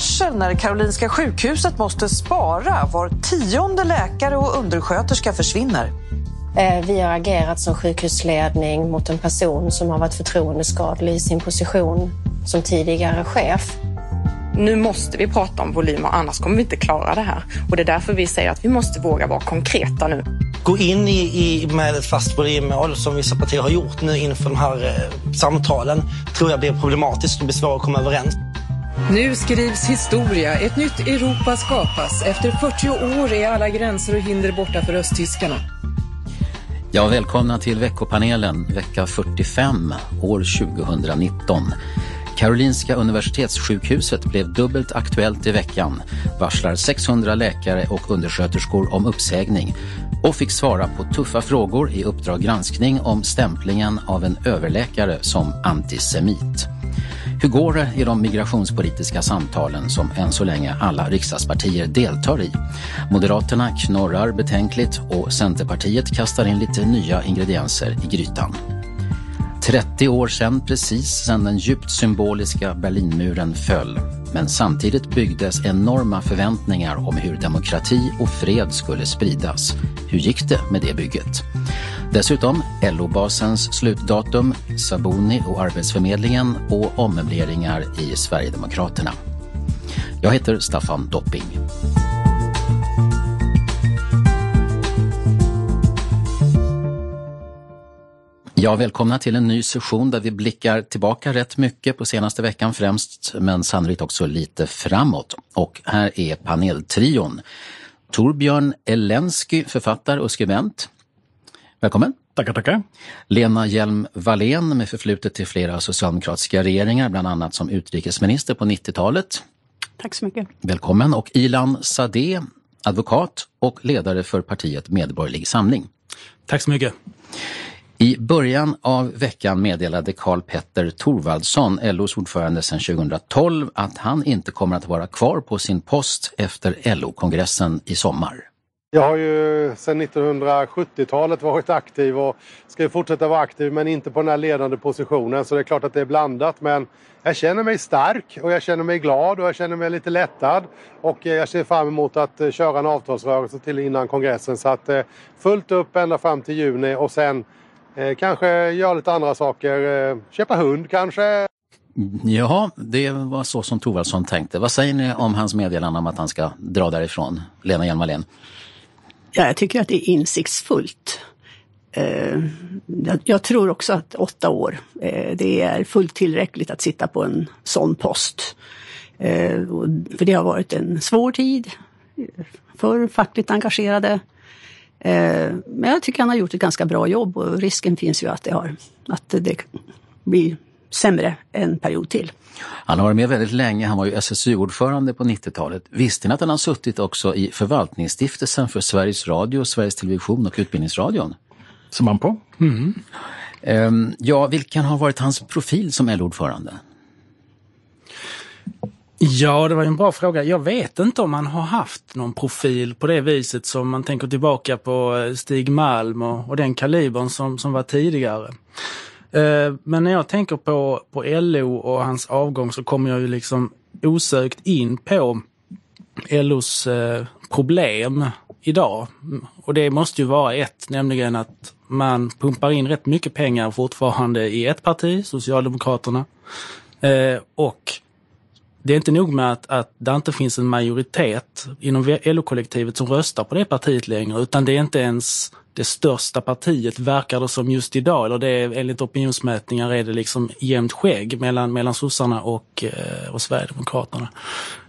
Storvarsel när Karolinska sjukhuset måste spara. Var tionde läkare och undersköterska försvinner. Eh, vi har agerat som sjukhusledning mot en person som har varit förtroendeskadlig i sin position som tidigare chef. Nu måste vi prata om volymer, annars kommer vi inte klara det här. Och det är därför vi säger att vi måste våga vara konkreta nu. Gå in i, i med ett fast volymmål som vissa partier har gjort nu inför de här eh, samtalen tror jag blir problematiskt och blir svårt att komma överens. Nu skrivs historia. Ett nytt Europa skapas. Efter 40 år är alla gränser och hinder borta för östtyskarna. Ja, välkomna till veckopanelen, vecka 45, år 2019. Karolinska Universitetssjukhuset blev dubbelt aktuellt i veckan, varslar 600 läkare och undersköterskor om uppsägning och fick svara på tuffa frågor i Uppdrag granskning om stämplingen av en överläkare som antisemit. Hur går det i de migrationspolitiska samtalen som än så länge alla riksdagspartier deltar i? Moderaterna knorrar betänkligt och Centerpartiet kastar in lite nya ingredienser i grytan. 30 år sedan, precis sedan den djupt symboliska Berlinmuren föll. Men samtidigt byggdes enorma förväntningar om hur demokrati och fred skulle spridas. Hur gick det med det bygget? Dessutom LO-basens slutdatum, Saboni och Arbetsförmedlingen och ommöbleringar i Sverigedemokraterna. Jag heter Staffan Dopping. Ja, välkomna till en ny session där vi blickar tillbaka rätt mycket på senaste veckan främst, men sannolikt också lite framåt. Och här är paneltrion. Torbjörn Elensky, författare och skribent. Välkommen! Tackar, tackar! Lena Hjelm-Wallén med förflutet till flera socialdemokratiska regeringar, bland annat som utrikesminister på 90-talet. Tack så mycket! Välkommen! Och Ilan Sadeh, advokat och ledare för partiet Medborgerlig Samling. Tack så mycket! I början av veckan meddelade Karl Petter Thorvaldsson, LOs ordförande sedan 2012, att han inte kommer att vara kvar på sin post efter LO-kongressen i sommar. Jag har ju sedan 1970-talet varit aktiv och ska fortsätta vara aktiv men inte på den här ledande positionen så det är klart att det är blandat men jag känner mig stark och jag känner mig glad och jag känner mig lite lättad och eh, jag ser fram emot att eh, köra en avtalsrörelse till innan kongressen så att eh, fullt upp ända fram till juni och sen kanske göra lite andra saker. Köpa hund kanske. Ja, det var så som Thorvaldsson tänkte. Vad säger ni om hans meddelande om att han ska dra därifrån? Lena Hjelm-Wallén. Ja, jag tycker att det är insiktsfullt. Eh, jag tror också att åtta år, eh, det är fullt tillräckligt att sitta på en sån post. Eh, för det har varit en svår tid för fackligt engagerade. Men jag tycker han har gjort ett ganska bra jobb och risken finns ju att det, har, att det blir sämre en period till. Han har varit med väldigt länge, han var ju SSU-ordförande på 90-talet. Visste ni att han har suttit också i förvaltningsstiftelsen för Sveriges Radio, Sveriges Television och Utbildningsradion? Som han på? Mm. Um, ja, vilken har varit hans profil som LO-ordförande? Ja, det var en bra fråga. Jag vet inte om han har haft någon profil på det viset som man tänker tillbaka på Stig Malm och, och den kalibern som, som var tidigare. Eh, men när jag tänker på, på LO och hans avgång så kommer jag ju liksom osökt in på LOs eh, problem idag. Och det måste ju vara ett, nämligen att man pumpar in rätt mycket pengar fortfarande i ett parti, Socialdemokraterna. Eh, och det är inte nog med att, att det inte finns en majoritet inom LO-kollektivet som röstar på det partiet längre, utan det är inte ens det största partiet, verkar det som just idag. Eller det är, enligt opinionsmätningar är det liksom jämnt skägg mellan, mellan sossarna och, eh, och Sverigedemokraterna.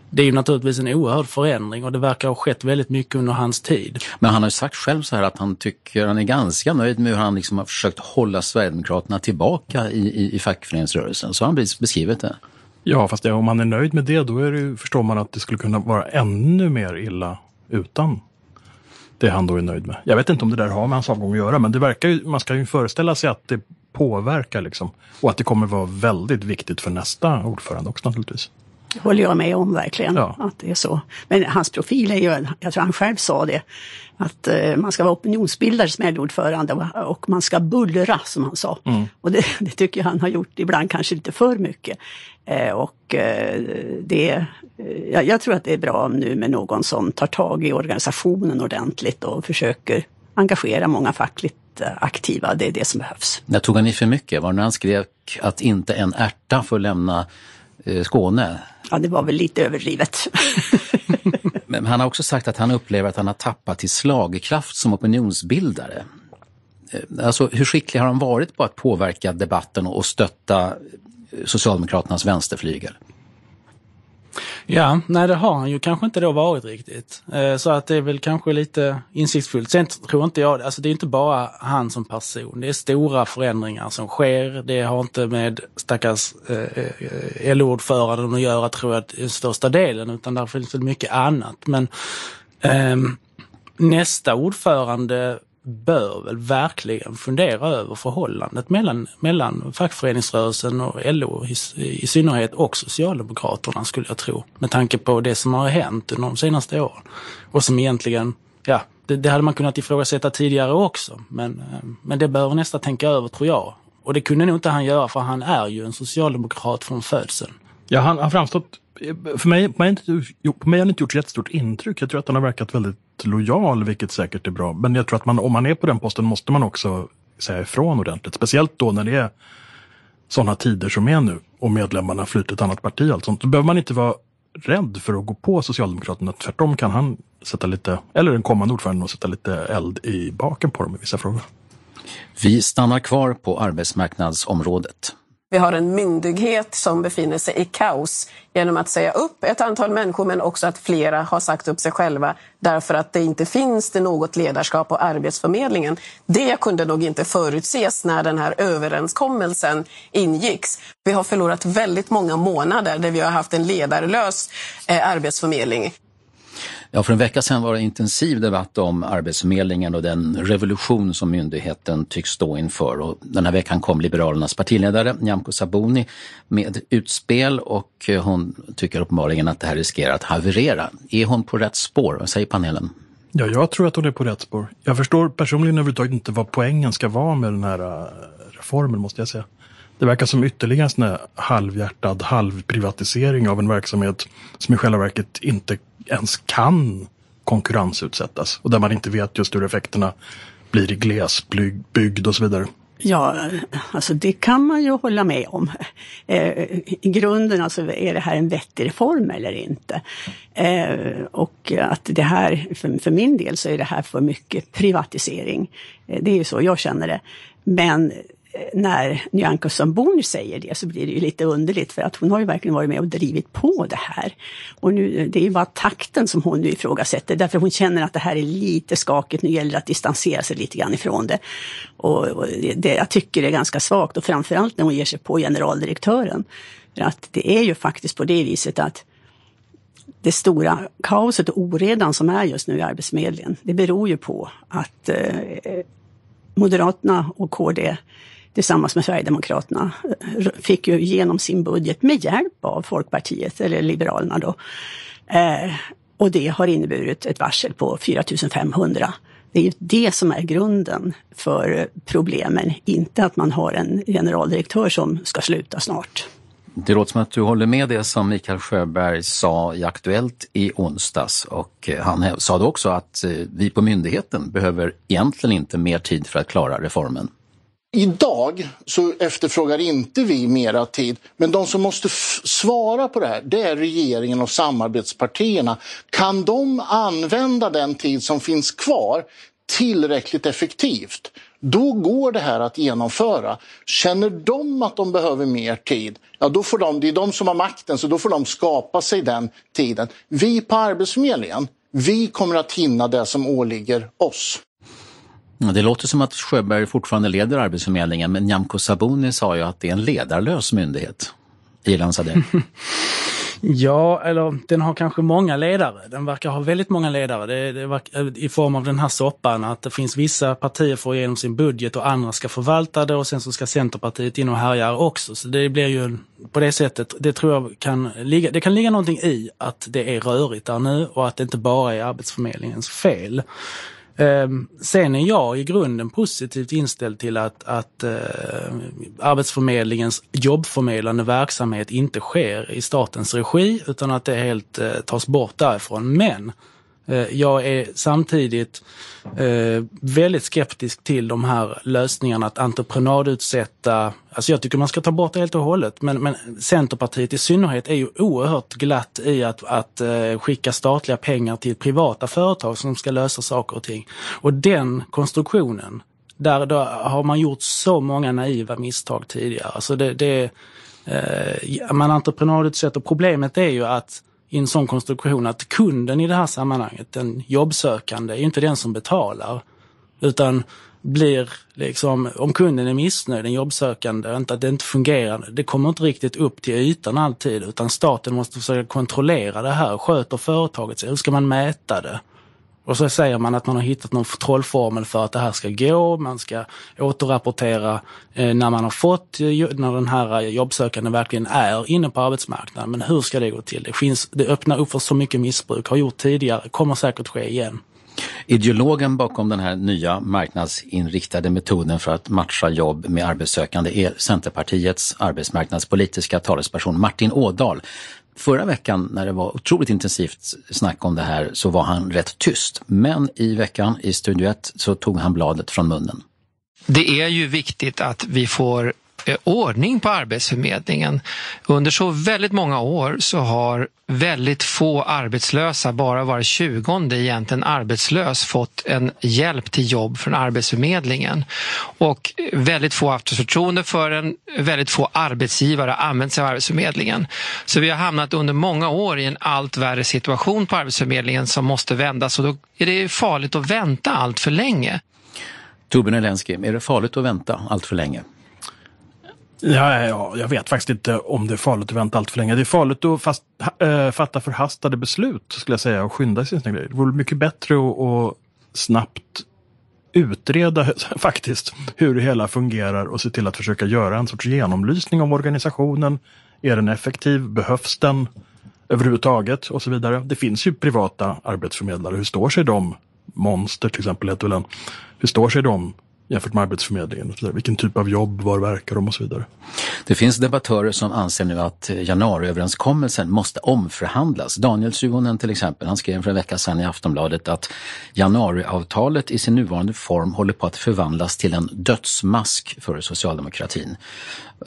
Det är ju naturligtvis en oerhörd förändring och det verkar ha skett väldigt mycket under hans tid. Men han har ju sagt själv så här att han tycker, han är ganska nöjd med hur han liksom har försökt hålla Sverigedemokraterna tillbaka i, i, i fackföreningsrörelsen. Så har han beskrivit det. Ja, fast om man är nöjd med det, då är det, förstår man att det skulle kunna vara ännu mer illa utan det han då är nöjd med. Jag vet inte om det där har med hans avgång att göra, men det verkar ju, man ska ju föreställa sig att det påverkar liksom. Och att det kommer vara väldigt viktigt för nästa ordförande också naturligtvis. Håller jag med om verkligen, ja. att det är så. Men hans profil är ju, jag tror han själv sa det, att eh, man ska vara opinionsbildare som LO-ordförande och, och, man ska bullra som han sa. Mm. Och det, det, tycker jag han har gjort ibland kanske lite för mycket. Eh, och eh, det, jag, jag tror att det är bra nu med någon som tar tag i organisationen ordentligt och försöker engagera många fackligt aktiva. Det är det som behövs. När tog han i för mycket? Var det när han skrev att inte en ärta får lämna Skåne? Ja, det var väl lite överdrivet. Men han har också sagt att han upplever att han har tappat i slagkraft som opinionsbildare. Eh, alltså, hur skicklig har han varit på att påverka debatten och stötta eh, Socialdemokraternas vänsterflygel? Ja, nej det har han ju kanske inte då varit riktigt. Eh, så att det är väl kanske lite insiktsfullt. Sen tror inte jag, alltså det är inte bara han som person. Det är stora förändringar som sker. Det har inte med stackars eh, eh LO-ordföranden att göra tror jag, den största delen, utan där finns det mycket annat. Men eh, nästa ordförande bör väl verkligen fundera över förhållandet mellan, mellan fackföreningsrörelsen och LO i, i synnerhet och Socialdemokraterna skulle jag tro. Med tanke på det som har hänt under de senaste åren. Och som egentligen, ja, det, det hade man kunnat ifrågasätta tidigare också. Men, eh, men det behöver nästa tänka över tror jag. Och det kunde nog inte han göra för han är ju en socialdemokrat från födseln. Ja, han har framstått för mig, på mig, på mig har han inte gjort ett jättestort intryck. Jag tror att han har verkat väldigt lojal, vilket säkert är bra. Men jag tror att man, om man är på den posten måste man också säga ifrån ordentligt. Speciellt då när det är sådana tider som är nu och medlemmarna flyr till ett annat parti. Och allt sånt. Då behöver man inte vara rädd för att gå på Socialdemokraterna. Tvärtom kan han sätta lite, eller den kommande ordföranden, sätta lite eld i baken på dem i vissa frågor. Vi stannar kvar på arbetsmarknadsområdet. Vi har en myndighet som befinner sig i kaos genom att säga upp ett antal människor men också att flera har sagt upp sig själva därför att det inte finns det något ledarskap på Arbetsförmedlingen. Det kunde nog inte förutses när den här överenskommelsen ingicks. Vi har förlorat väldigt många månader där vi har haft en ledarlös eh, Arbetsförmedling. Ja, för en vecka sedan var det intensiv debatt om Arbetsförmedlingen och den revolution som myndigheten tycks stå inför. Och den här veckan kom Liberalernas partiledare Nyamko Sabuni med utspel och eh, hon tycker uppenbarligen att det här riskerar att haverera. Är hon på rätt spår? Vad säger panelen? Ja, jag tror att hon är på rätt spår. Jag förstår personligen överhuvudtaget inte vad poängen ska vara med den här eh, reformen, måste jag säga. Det verkar som ytterligare en sån här halvhjärtad halvprivatisering av en verksamhet som i själva verket inte ens kan konkurrensutsättas och där man inte vet just hur effekterna blir i glesbygd och så vidare. Ja, alltså det kan man ju hålla med om. Eh, I grunden alltså, är det här en vettig reform eller inte? Eh, och att det här, för, för, min del så är det här för mycket privatisering. Eh, det är ju så jag känner det. Men när Nyamko Sabuni säger det så blir det ju lite underligt för att hon har ju verkligen varit med och drivit på det här. Och nu, det är ju bara takten som hon nu ifrågasätter därför hon känner att det här är lite skakigt, nu gäller det att distansera sig lite grann ifrån det. Och, och det, jag tycker det är ganska svagt och framförallt när hon ger sig på generaldirektören. För att det är ju faktiskt på det viset att det stora kaoset och oredan som är just nu i Arbetsförmedlingen, det beror ju på att eh, Moderaterna och KD tillsammans med Sverigedemokraterna eh, fick ju igenom sin budget med hjälp av Folkpartiet, eller Liberalerna då. Eh, och det har inneburit ett varsel på 4500. Det är ju det som är grunden för problemen, inte att man har en generaldirektör som ska sluta snart. Det låter som att du håller med det som Mikael Sjöberg sa i Aktuellt i onsdags och eh, han sa då också att eh, vi på myndigheten behöver egentligen inte mer tid för att klara reformen. Idag så efterfrågar inte vi mera tid, men de som måste svara på det här, det är regeringen och samarbetspartierna. Kan de använda den tid som finns kvar tillräckligt effektivt? Då går det här att genomföra. Känner de att de behöver mer tid, ja då får de, det är de som har makten, så då får de skapa sig den tiden. Vi på Arbetsförmedlingen, vi kommer att hinna det som åligger oss. Det låter som att Sjöberg fortfarande leder Arbetsförmedlingen, men Nyamko Sabuni sa ju att det är en ledarlös myndighet. Ilan det. Ja, eller den har kanske många ledare. Den verkar ha väldigt många ledare. Det, det verkar, I form av den här soppan, att det finns vissa partier får igenom sin budget och andra ska förvalta det och sen så ska Centerpartiet in och härja också. Så det blir ju på det sättet, det tror jag kan ligga, det kan ligga någonting i att det är rörigt där nu och att det inte bara är Arbetsförmedlingens fel. Ehm, sen är jag i grunden positivt inställd till att, att eh, Arbetsförmedlingens jobbförmedlande verksamhet inte sker i statens regi utan att det helt eh, tas bort därifrån. Men Eh, jag är samtidigt eh, väldigt skeptisk till de här lösningarna att entreprenadutsätta, alltså jag tycker man ska ta bort det helt och hållet, men, men Centerpartiet i synnerhet är ju oerhört glatt i att, att eh, skicka statliga pengar till privata företag som ska lösa saker och ting. Och den konstruktionen, där då har man gjort så många naiva misstag tidigare. Alltså det, det, eh, man entreprenadutsätter, problemet är ju att i en sån konstruktion att kunden i det här sammanhanget, den jobbsökande, är inte den som betalar. Utan blir liksom, om kunden är missnöjd, den jobbsökande, inte att det inte fungerar, det kommer inte riktigt upp till ytan alltid utan staten måste försöka kontrollera det här. Sköter företaget sig? Hur ska man mäta det? Och så säger man att man har hittat någon trollformel för att det här ska gå. Man ska återrapportera eh, när man har fått, eh, när den här eh, jobbsökande verkligen är inne på arbetsmarknaden. Men hur ska det gå till? Det, finns, det öppnar upp för så mycket missbruk, har gjort tidigare, kommer säkert ske igen. Ideologen bakom den här nya marknadsinriktade metoden för att matcha jobb med arbetssökande är Centerpartiets arbetsmarknadspolitiska talesperson Martin Ådahl Förra veckan när det var otroligt intensivt snack om det här så var han rätt tyst. Men i veckan i Studio 1 så tog han bladet från munnen. Det är ju viktigt att vi får Eh, ordning på Arbetsförmedlingen. Under så väldigt många år så har väldigt få arbetslösa, bara var tjugonde egentligen arbetslös, fått en hjälp till jobb från Arbetsförmedlingen. Och väldigt få har haft förtroende för den, väldigt få arbetsgivare har använt sig av Arbetsförmedlingen. Så vi har hamnat under många år i en allt värre situation på Arbetsförmedlingen som måste vändas och då är det farligt att vänta allt för länge. Torbjörn Elensky, är det farligt att vänta allt för länge? Ja, ja, jag vet faktiskt inte om det är farligt att vänta allt för länge. Det är farligt att fast, äh, fatta förhastade beslut, skulle jag säga, och skynda sig sina grejer. Det vore mycket bättre att, att snabbt utreda faktiskt hur det hela fungerar och se till att försöka göra en sorts genomlysning om organisationen. Är den effektiv? Behövs den överhuvudtaget? Och så vidare. Det finns ju privata arbetsförmedlare. Hur står sig de? Monster till exempel heter väl en. Hur står sig de jämfört med Arbetsförmedlingen. Och så där. Vilken typ av jobb, var verkar de och så vidare. Det finns debattörer som anser nu att januariöverenskommelsen måste omförhandlas. Daniel Suhonen till exempel, han skrev för en vecka sedan i Aftonbladet att januariavtalet i sin nuvarande form håller på att förvandlas till en dödsmask för socialdemokratin.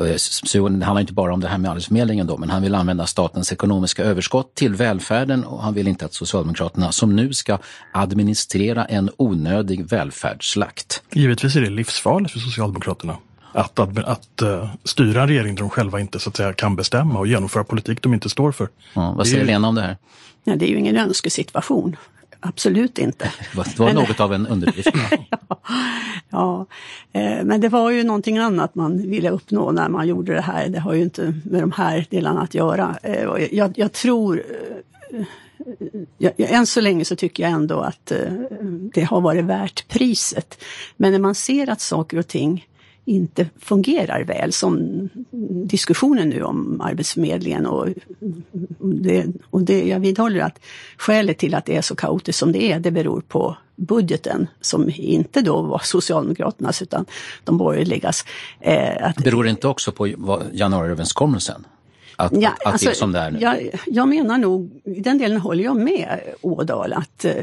Eh, Suhonen, Suhonen handlar inte bara om det här med Arbetsförmedlingen då, men han vill använda statens ekonomiska överskott till välfärden och han vill inte att Socialdemokraterna som nu ska administrera en onödig välfärdsslakt. Givetvis är det livsfarligt för Socialdemokraterna att, att, att uh, styra en regering där de själva inte så att säga, kan bestämma och genomföra politik de inte står för. Ja, vad säger det, Lena om det här? Nej, det är ju ingen önskesituation. Absolut inte. Det var något av en underdrift. ja, ja, eh, men det var ju någonting annat man ville uppnå när man gjorde det här. Det har ju inte med de här delarna att göra. Eh, jag, jag tror Ja, än så länge så tycker jag ändå att det har varit värt priset. Men när man ser att saker och ting inte fungerar väl, som diskussionen nu om Arbetsförmedlingen. Och det, och det, jag vidhåller att skälet till att det är så kaotiskt som det är, det beror på budgeten som inte då var Socialdemokraternas utan de borgerligas. Eh, att, Beror det inte också på januariöverenskommelsen? Att, Ja, att, att alltså, det är som det är nu? Jag, jag menar nog, i den delen håller jag med Ådahl, att eh,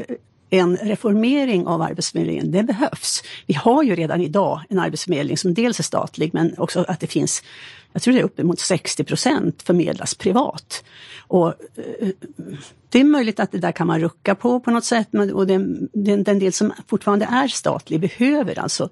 en reformering av Arbetsförmedlingen, det behövs. Vi har ju redan idag en arbetsförmedling som dels är statlig men också att det finns, jag tror det är uppemot 60 procent förmedlas privat. Och, eh, det är möjligt att det där kan man rucka på på något sätt men, och den, den, den del som fortfarande är statlig behöver alltså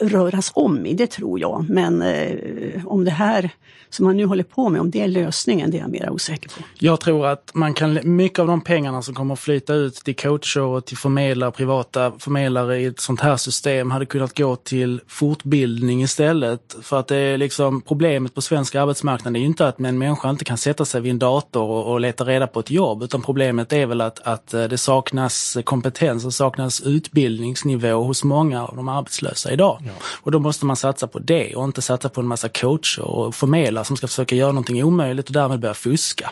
röras om i, det tror jag. Men eh, om det här som man nu håller på med, om det är lösningen, det är jag mer osäker på. Jag tror att man kan, mycket av de pengarna som kommer att flyta ut till coacher och till förmedlare, privata förmedlare i ett sånt här system hade kunnat gå till fortbildning istället. För att det är liksom problemet på svensk arbetsmarknad är ju inte att en människa inte kan sätta sig vid en dator och, och leta reda på ett jobb, utan problemet är väl att, att det saknas kompetens och saknas utbildningsnivå hos många av de arbetslösa idag. Ja. Och då måste man satsa på det och inte satsa på en massa coacher och förmedlare som ska försöka göra någonting omöjligt och därmed börja fuska.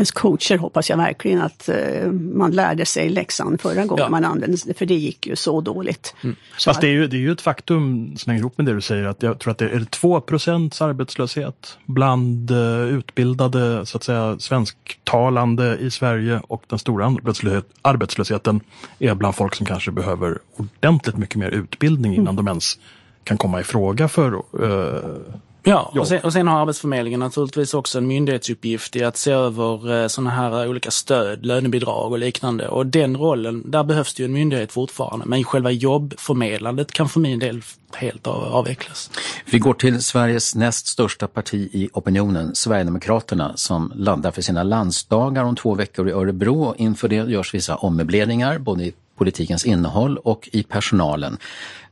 Men coacher hoppas jag verkligen att uh, man lärde sig läxan förra gången ja. man använde det, för det gick ju så dåligt. Mm. Så Fast det är, ju, det är ju ett faktum, släng ihop med det du säger, att jag tror att det är 2% arbetslöshet bland uh, utbildade, så att säga, svensktalande i Sverige och den stora arbetslöshet, arbetslösheten är bland folk som kanske behöver ordentligt mycket mer utbildning innan mm. de ens kan komma i fråga för uh, Ja, och sen, och sen, har Arbetsförmedlingen naturligtvis också en myndighetsuppgift i att se över eh, sådana här olika stöd, lönebidrag och liknande. Och den rollen, där behövs det ju en myndighet fortfarande. Men själva jobbförmedlandet kan för min del helt avvecklas. Vi går till Sveriges näst största parti i opinionen, Sverigedemokraterna, som laddar för sina landsdagar om två veckor i Örebro. Inför det görs vissa ommöbleringar, både i politikens innehåll och i personalen.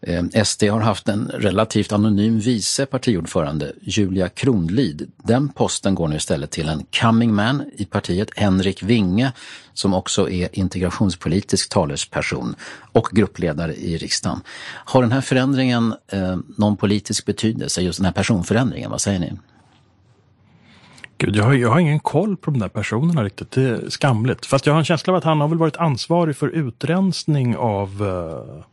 Eh, SD har haft en relativt anonym vice partiordförande, Julia Kronlid. Den posten går nu istället till en coming man i partiet, Henrik Winge, som också är integrationspolitisk talesperson och gruppledare i riksdagen. Har den här förändringen eh, någon politisk betydelse, just den här personförändringen? Vad säger ni? Gud, jag har, jag har ingen koll på de där personerna riktigt. Det är skamligt. Fast jag har en känsla av att han har väl varit ansvarig för utrensning av eh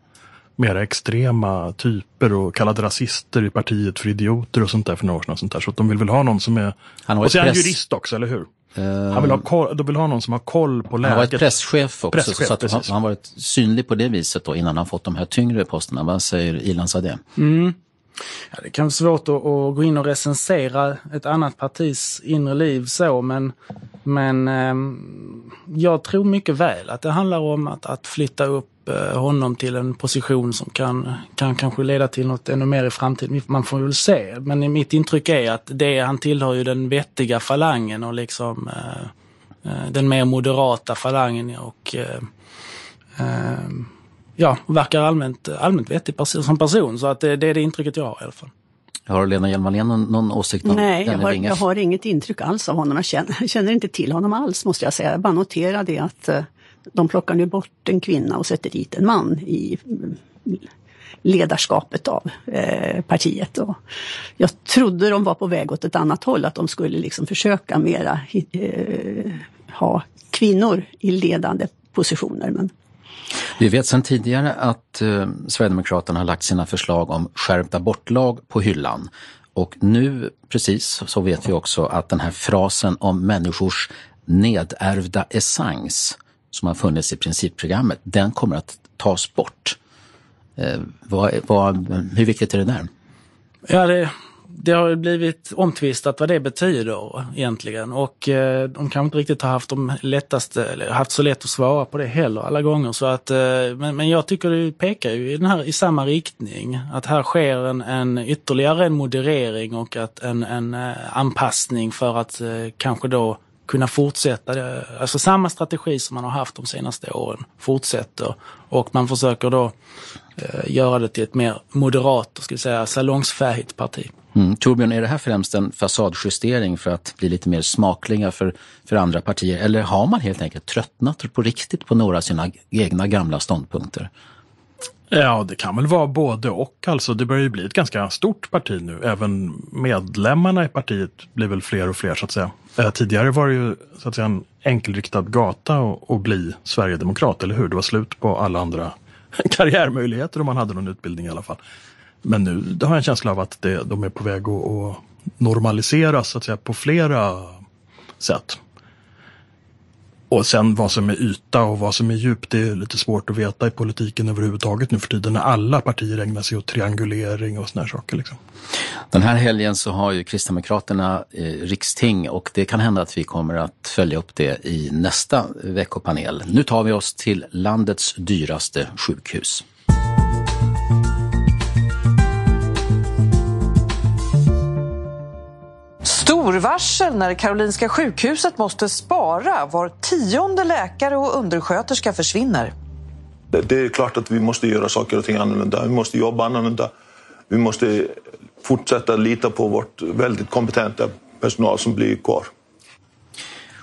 mera extrema typer och kallade rasister i partiet för idioter och sånt där för några år sedan. Och sånt där. Så att de vill väl ha någon som är... Han och så är han jurist också, eller hur? Uh, han vill ha koll, de vill ha någon som har koll på läget. Han har varit presschef också, presschef, så att han, han varit synlig på det viset då, innan han fått de här tyngre posterna. Vad säger Ilan Sadeh? Mm. Ja, det kan vara svårt att, att, gå in och recensera ett annat partis inre liv så, men, men eh, jag tror mycket väl att det handlar om att, att flytta upp eh, honom till en position som kan, kan kanske leda till något ännu mer i framtiden. Man får väl se. Men mitt intryck är att det, han tillhör ju den vettiga falangen och liksom eh, eh den mer moderata falangen och ja, verkar allmänt, allmänt vettig person, som person. Så att det, det är det intrycket jag har i alla fall. Har Lena Hjelm-Wallén någon, någon åsikt om Nej, jag har, jag har, inget intryck alls av honom. Jag känner, jag känner, inte till honom alls måste jag säga. Jag bara noterar det att de plockar nu bort en kvinna och sätter dit en man i ledarskapet av eh, partiet. Och jag trodde de var på väg åt ett annat håll, att de skulle liksom försöka mera eh, ha kvinnor i ledande positioner. Men vi vet sedan tidigare att eh, Sverigedemokraterna har lagt sina förslag om skärpt abortlag på hyllan. Och nu precis så vet vi också att den här frasen om människors nedärvda essens som har funnits i principprogrammet, den kommer att tas bort. Eh, vad, vad, hur viktigt är det där? Ja, det, det har blivit omtvistat vad det betyder egentligen och eh, de kanske inte riktigt har haft de lättaste, eller haft så lätt att svara på det heller alla gånger. Så att, eh, men, men jag tycker det pekar ju i, den här, i samma riktning. Att här sker en, en ytterligare en moderering och att en, en eh, anpassning för att eh, kanske då kunna fortsätta. Alltså samma strategi som man har haft de senaste åren fortsätter och man försöker då eh, göra det till ett mer moderat, ska säga, salongsfähigt parti. Mm. Torbjörn, är det här främst en fasadjustering för att bli lite mer smakliga för, för andra partier? Eller har man helt enkelt tröttnat på riktigt på några av sina egna gamla ståndpunkter? Ja, det kan väl vara både och. Alltså, det börjar ju bli ett ganska stort parti nu. Även medlemmarna i partiet blir väl fler och fler så att säga. Eh, tidigare var det ju så att säga en enkelriktad gata att bli sverigedemokrat, eller hur? Det var slut på alla andra karriärmöjligheter om man hade någon utbildning i alla fall. Men nu har jag en känsla av att det, de är på väg att, att normaliseras så att säga, på flera sätt. Och sen vad som är yta och vad som är djup, det är lite svårt att veta i politiken överhuvudtaget nu för tiden när alla partier ägnar sig åt triangulering och såna här saker. Liksom. Den här helgen så har ju Kristdemokraterna eh, riksting och det kan hända att vi kommer att följa upp det i nästa veckopanel. Nu tar vi oss till landets dyraste sjukhus. Storvarsel när Karolinska sjukhuset måste spara. Var tionde läkare och undersköterska försvinner. Det är klart att vi måste göra saker och ting annorlunda. Vi måste jobba annorlunda. Vi måste fortsätta lita på vårt väldigt kompetenta personal som blir kvar.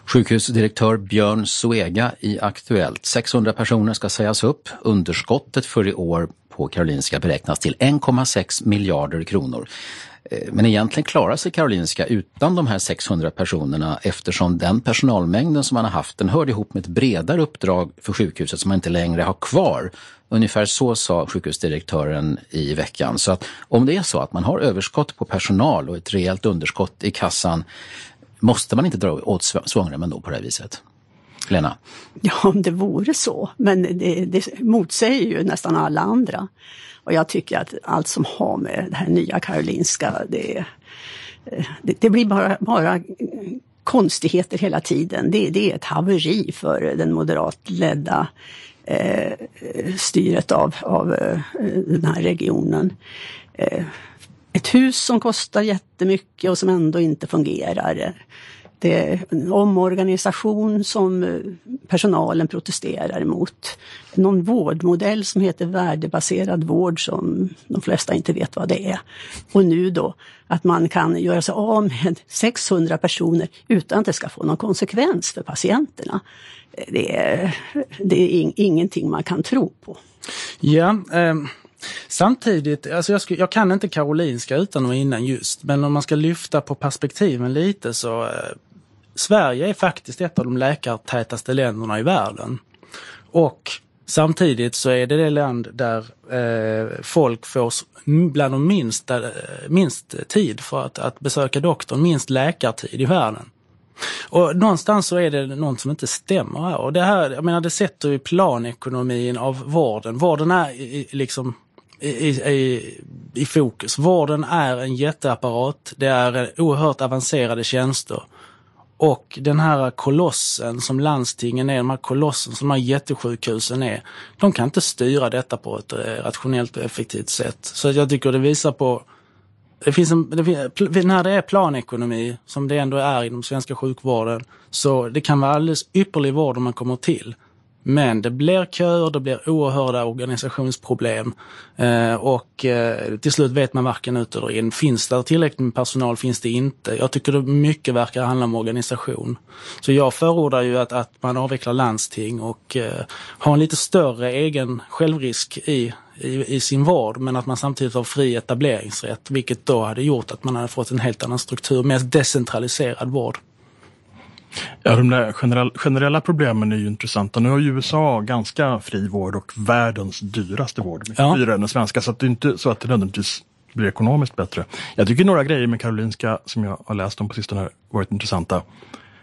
Sjukhusdirektör Björn Suega i Aktuellt. 600 personer ska sägas upp. Underskottet för i år på Karolinska beräknas till 1,6 miljarder kronor. Eh, men egentligen klarar sig Karolinska utan de här 600 personerna eftersom den personalmängden som man har haft den hörde ihop med ett bredare uppdrag för sjukhuset som man inte längre har kvar. Ungefär så sa sjukhusdirektören i veckan. Så att om det är så att man har överskott på personal och ett rejält underskott i kassan måste man inte dra åt svångremmen då på det här viset? Lena? Ja, om det vore så. Men det, det motsäger ju nästan alla andra. Och jag tycker att allt som har med det här nya Karolinska, det, det, det blir bara, bara konstigheter hela tiden. Det, det är ett haveri för den moderatledda eh, styret av, av eh, den här regionen. Eh, ett hus som kostar jättemycket och som ändå inte fungerar. Det är en omorganisation som eh, personalen protesterar emot. Någon vårdmodell som heter värdebaserad vård som de flesta inte vet vad det är. Och nu då att man kan göra sig av med 600 personer utan att det ska få någon konsekvens för patienterna. Eh, det är, det är ingenting man kan tro på. Ja, um... Samtidigt, alltså jag, skulle, jag, kan inte Karolinska utan och innan just, men om man ska lyfta på perspektiven lite så eh, Sverige är faktiskt ett av de läkartätaste länderna i världen. Och samtidigt så är det det land där eh, folk får bland de minst, eh, minst tid för att, att besöka doktorn, minst läkartid i världen. Och någonstans så är det något som inte stämmer här. Och det här, jag menar det sätter ju planekonomin av vården. Vården är i, liksom i, i, i fokus. Vården är en jätteapparat. Det är oerhört avancerade tjänster. Och den här kolossen som landstingen är, de här kolossen som de här jättesjukhusen är, de kan inte styra detta på ett eh, rationellt och effektivt sätt. Så jag tycker det visar på det finns en, det, när det är planekonomi, som det ändå är inom svenska sjukvården, så det kan vara alldeles ypperlig vård om man kommer till. Men det blir köer, det blir oerhörda organisationsproblem eh, och eh, till slut vet man varken ut eller in. Finns det tillräckligt med personal? Finns det inte? Jag tycker det mycket verkar handla om organisation. Så jag förordar ju att, att man avvecklar landsting och eh, har en lite större egen självrisk i, i, i, sin vård men att man samtidigt har fri etableringsrätt vilket då hade gjort att man hade fått en helt annan struktur, mer decentraliserad vård. Ja, de där generell, generella problemen är ju intressanta. Nu har ju USA ganska fri vård och världens dyraste vård. Mycket ja. dyrare än den svenska, så att det är inte så att det nödvändigtvis blir ekonomiskt bättre. Jag tycker några grejer med Karolinska som jag har läst om på sistone har varit intressanta.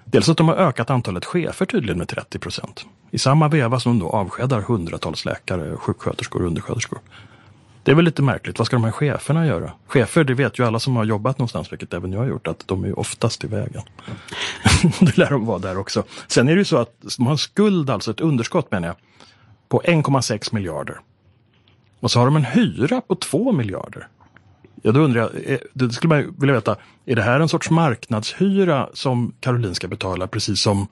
Dels att de har ökat antalet chefer tydligen med 30 procent. I samma veva som de då avskedar hundratals läkare, sjuksköterskor och undersköterskor. Det är väl lite märkligt. Vad ska de här cheferna göra? Chefer, det vet ju alla som har jobbat någonstans, vilket även jag har gjort, att de är oftast i vägen. det lär de vara där också. Sen är det ju så att de har en skuld, alltså ett underskott menar jag, på 1,6 miljarder. Och så har de en hyra på 2 miljarder. Ja, då undrar jag, eh, det skulle man vilja veta, är det här en sorts marknadshyra som Karolinska betalar, precis som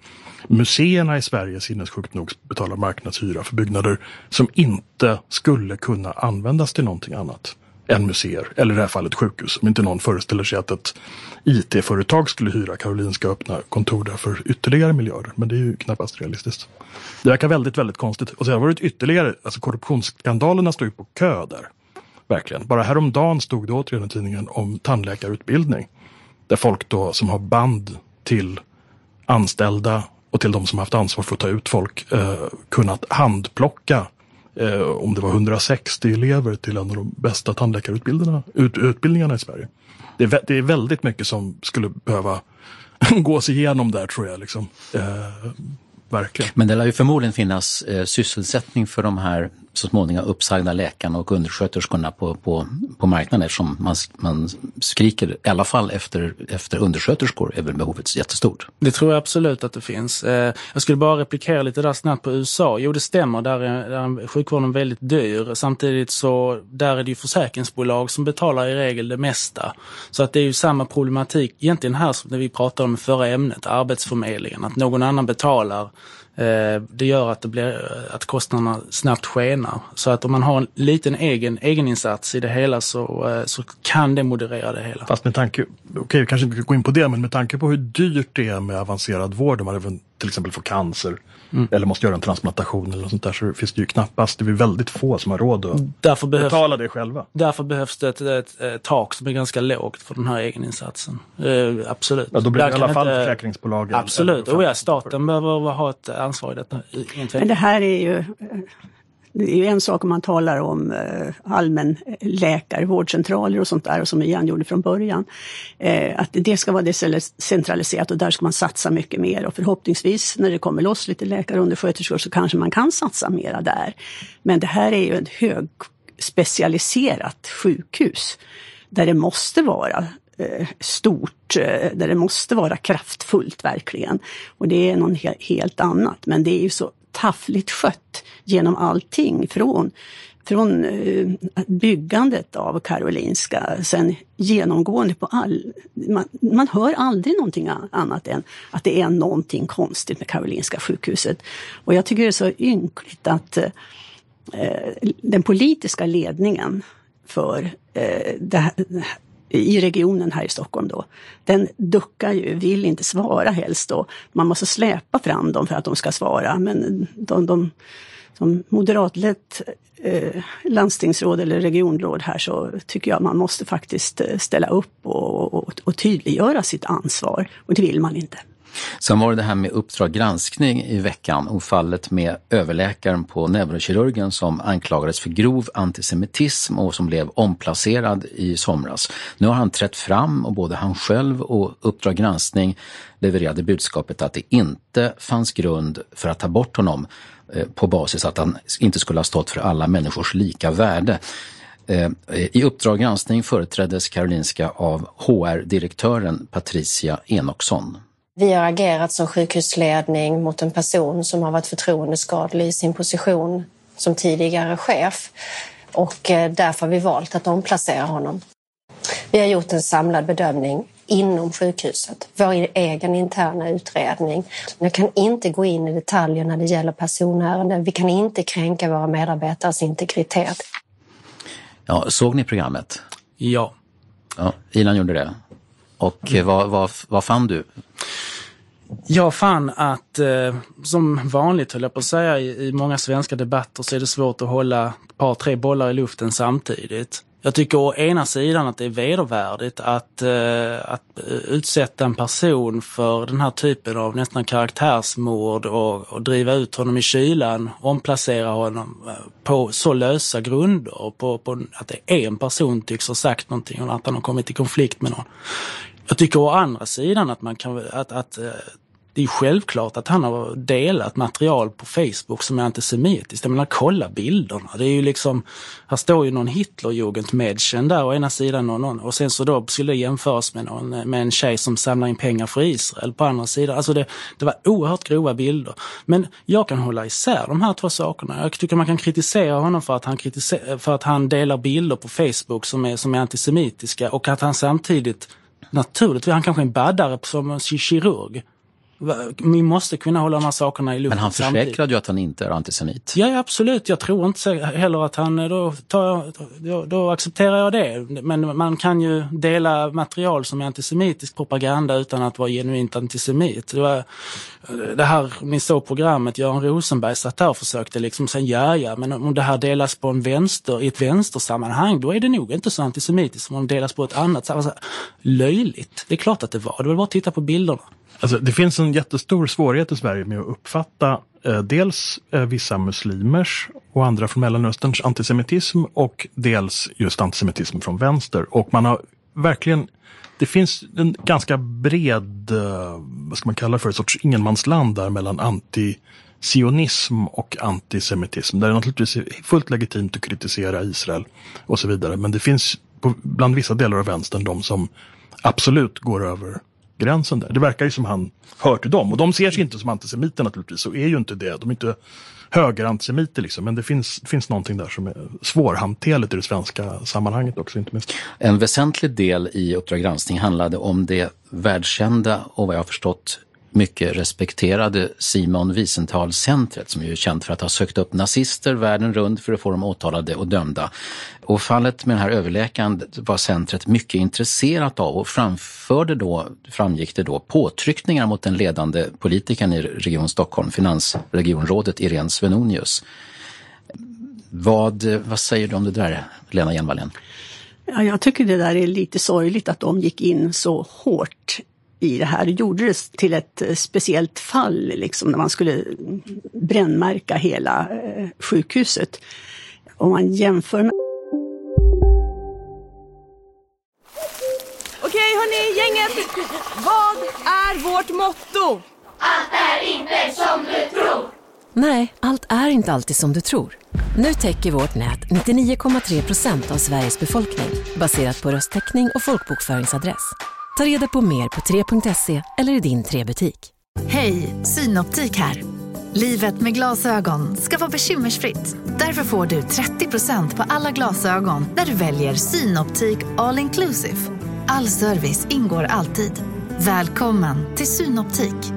museerna i Sverige sinnessjukt nog betalar marknadshyra för byggnader som inte skulle kunna användas till någonting annat än museer, eller i det här fallet sjukhus. Om inte någon föreställer sig att ett IT-företag skulle hyra Karolinska och öppna kontor där för ytterligare miljarder. Men det är ju knappast realistiskt. Det verkar väldigt, väldigt konstigt. Och så har det varit ytterligare, alltså korruptionsskandalerna står ju på kö där. Verkligen. Bara häromdagen stod det återigen i tidningen om tandläkarutbildning. Där folk då som har band till anställda och till de som haft ansvar för att ta ut folk eh, kunnat handplocka eh, om det var 160 elever till en av de bästa tandläkarutbildningarna ut, utbildningarna i Sverige. Det är, det är väldigt mycket som skulle behöva gås igenom där tror jag. Liksom. Eh, verkligen. Men det lär ju förmodligen finnas eh, sysselsättning för de här så småningom uppsagda läkarna och undersköterskorna på, på, på marknaden eftersom man, man skriker i alla fall efter, efter undersköterskor är väl behovet jättestort. Det tror jag absolut att det finns. Eh, jag skulle bara replikera lite där snabbt på USA. Jo, det stämmer, där är, där är sjukvården väldigt dyr. Samtidigt så där är det ju försäkringsbolag som betalar i regel det mesta. Så att det är ju samma problematik egentligen här som när vi pratade om förra ämnet, Arbetsförmedlingen, att någon annan betalar Eh, det gör att, det blir, att kostnaderna snabbt skenar. Så att om man har en liten egen egeninsats i det hela så, eh, så kan det moderera det hela. Fast med tanke, okej okay, vi kanske inte ska gå in på det, men med tanke på hur dyrt det är med avancerad vård, de här till exempel får cancer mm. eller måste göra en transplantation eller något sånt där så finns det ju knappast, det är väldigt få som har råd att därför behövs, betala det själva. Därför behövs det ett, ett, ett, tak som är ganska lågt för den här egeninsatsen. Eh, absolut. Ja, då blir det i alla fall inte, försäkringsbolagen. Absolut, och ja, staten behöver ha ett ansvar i detta. Men det här är ju det är ju en sak om man talar om allmänläkare, allmän eh, läkare, vårdcentraler och sånt där, och som Ian gjorde från början. Eh, att det ska vara decentraliserat och där ska man satsa mycket mer. Och förhoppningsvis när det kommer loss lite läkare och undersköterskor så kanske man kan satsa mera där. Men det här är ju ett högspecialiserat sjukhus där det måste vara stort, där det måste vara kraftfullt verkligen. Och det är något helt annat. Men det är ju så taffligt skött genom allting från från eh, byggandet av Karolinska, sen genomgående på all... Man, man hör aldrig någonting annat än att det är någonting konstigt med Karolinska sjukhuset. Och jag tycker det är så ynkligt att eh, eh den politiska ledningen för eh, det här, i regionen här i Stockholm då, den duckar ju, vill inte svara helst då. Man måste släpa fram dem för att de ska svara, men de, de som moderatlett eh, landstingsråd eller regionråd här så tycker jag man måste faktiskt eh, ställa upp och, och, och tydliggöra sitt ansvar. Och det vill man inte. Sen var det det här med Uppdrag granskning i veckan och fallet med överläkaren på neurokirurgen som anklagades för grov antisemitism och som blev omplacerad i somras. Nu har han trätt fram och både han själv och Uppdrag granskning levererade budskapet att det inte fanns grund för att ta bort honom eh, på basis att han inte skulle ha stått för alla människors lika värde. Eh, I Uppdrag granskning företräddes Karolinska av HR-direktören Patricia Enoksson. Vi har agerat som sjukhusledning mot en person som har varit förtroendeskadlig i sin position som tidigare chef och eh, därför har vi valt att omplacera honom. Vi har gjort en samlad bedömning inom sjukhuset, vår egen interna utredning. Jag kan inte gå in i detaljer när det gäller personärenden. Vi kan inte kränka våra medarbetares integritet. Ja, såg ni programmet? Ja. ja Ilan gjorde det. Och mm. vad, vad, vad fann du? Jag fann att, eh, som vanligt höll jag på att säga, i, i många svenska debatter så är det svårt att hålla ett par, tre bollar i luften samtidigt. Jag tycker å ena sidan att det är vedervärdigt att, eh, att eh, utsätta en person för den här typen av nästan karaktärsmord och, och driva ut honom i kylan, omplacera honom eh, på så lösa grunder. På, på att det är en person tycks ha sagt någonting och att han har kommit i konflikt med någon. Jag tycker å andra sidan att man kan, att, att eh, det är självklart att han har delat material på Facebook som är antisemitiskt. Jag menar, kolla bilderna. Det är ju liksom, här står ju någon Hitlerjugendmädchen där å ena sidan och, någon, och sen så då skulle det jämföras med, någon, med en tjej som samlar in pengar för Israel på andra sidan. Alltså det, det var oerhört grova bilder. Men jag kan hålla isär de här två sakerna. Jag tycker man kan kritisera honom för att han, för att han delar bilder på Facebook som är, som är antisemitiska och att han samtidigt Naturligtvis, han kanske är en baddare som kirurg. Vi måste kunna hålla de här sakerna i luften Men han försäkrade ju att han inte är antisemit. Ja, absolut. Jag tror inte heller att han... Då, tar, då, då, accepterar jag det. Men man kan ju dela material som är antisemitisk propaganda utan att vara genuint antisemit. Det, var, det här, ni såg programmet, Göran Rosenberg satt där och försökte liksom säga ja, ja, men om det här delas på en vänster, i ett vänstersammanhang, då är det nog inte så antisemitiskt som om det delas på ett annat. Alltså, löjligt. Det är klart att det var. Det var bara att titta på bilderna. Alltså, det finns en jättestor svårighet i Sverige med att uppfatta eh, dels eh, vissa muslimers och andra från Mellanösterns antisemitism och dels just antisemitism från vänster. Och man har verkligen det finns en ganska bred, eh, vad ska man kalla det för, ett sorts ingenmansland där mellan antisionism och antisemitism. Där det naturligtvis är fullt legitimt att kritisera Israel och så vidare. Men det finns på, bland vissa delar av vänstern de som absolut går över gränsen där. Det verkar ju som han hör till dem. Och de ser sig inte som antisemiter naturligtvis, så är ju inte det. De är inte högerantisemiter liksom, men det finns, finns någonting där som är svårhanterligt i det svenska sammanhanget också inte minst. En väsentlig del i Uppdrag granskning handlade om det världskända och vad jag har förstått mycket respekterade Simon Wiesenthal-centret som ju är känt för att ha sökt upp nazister världen runt för att få dem åtalade och dömda. Och fallet med den här överläkaren var centret mycket intresserat av och framförde då, framgick det då, påtryckningar mot den ledande politikern i Region Stockholm, finansregionrådet Irene Svenonius. Vad, vad säger du om det där, Lena Hjelm-Wallén? Ja, jag tycker det där är lite sorgligt att de gick in så hårt i det här. Det gjordes till ett eh, speciellt fall, liksom, när man skulle brännmärka hela eh, sjukhuset. Om man jämför med... Okej hörni, gänget! Vad är vårt motto? Allt är inte som du tror! Nej, allt är inte alltid som du tror. Nu täcker vårt nät 99,3 procent av Sveriges befolkning baserat på röstteckning och folkbokföringsadress. Ta reda på mer på 3.se eller i din 3-butik. Hej, Synoptik här. Livet med glasögon ska vara bekymmersfritt. Därför får du 30% på alla glasögon när du väljer Synoptik All Inclusive. All service ingår alltid. Välkommen till Synoptik.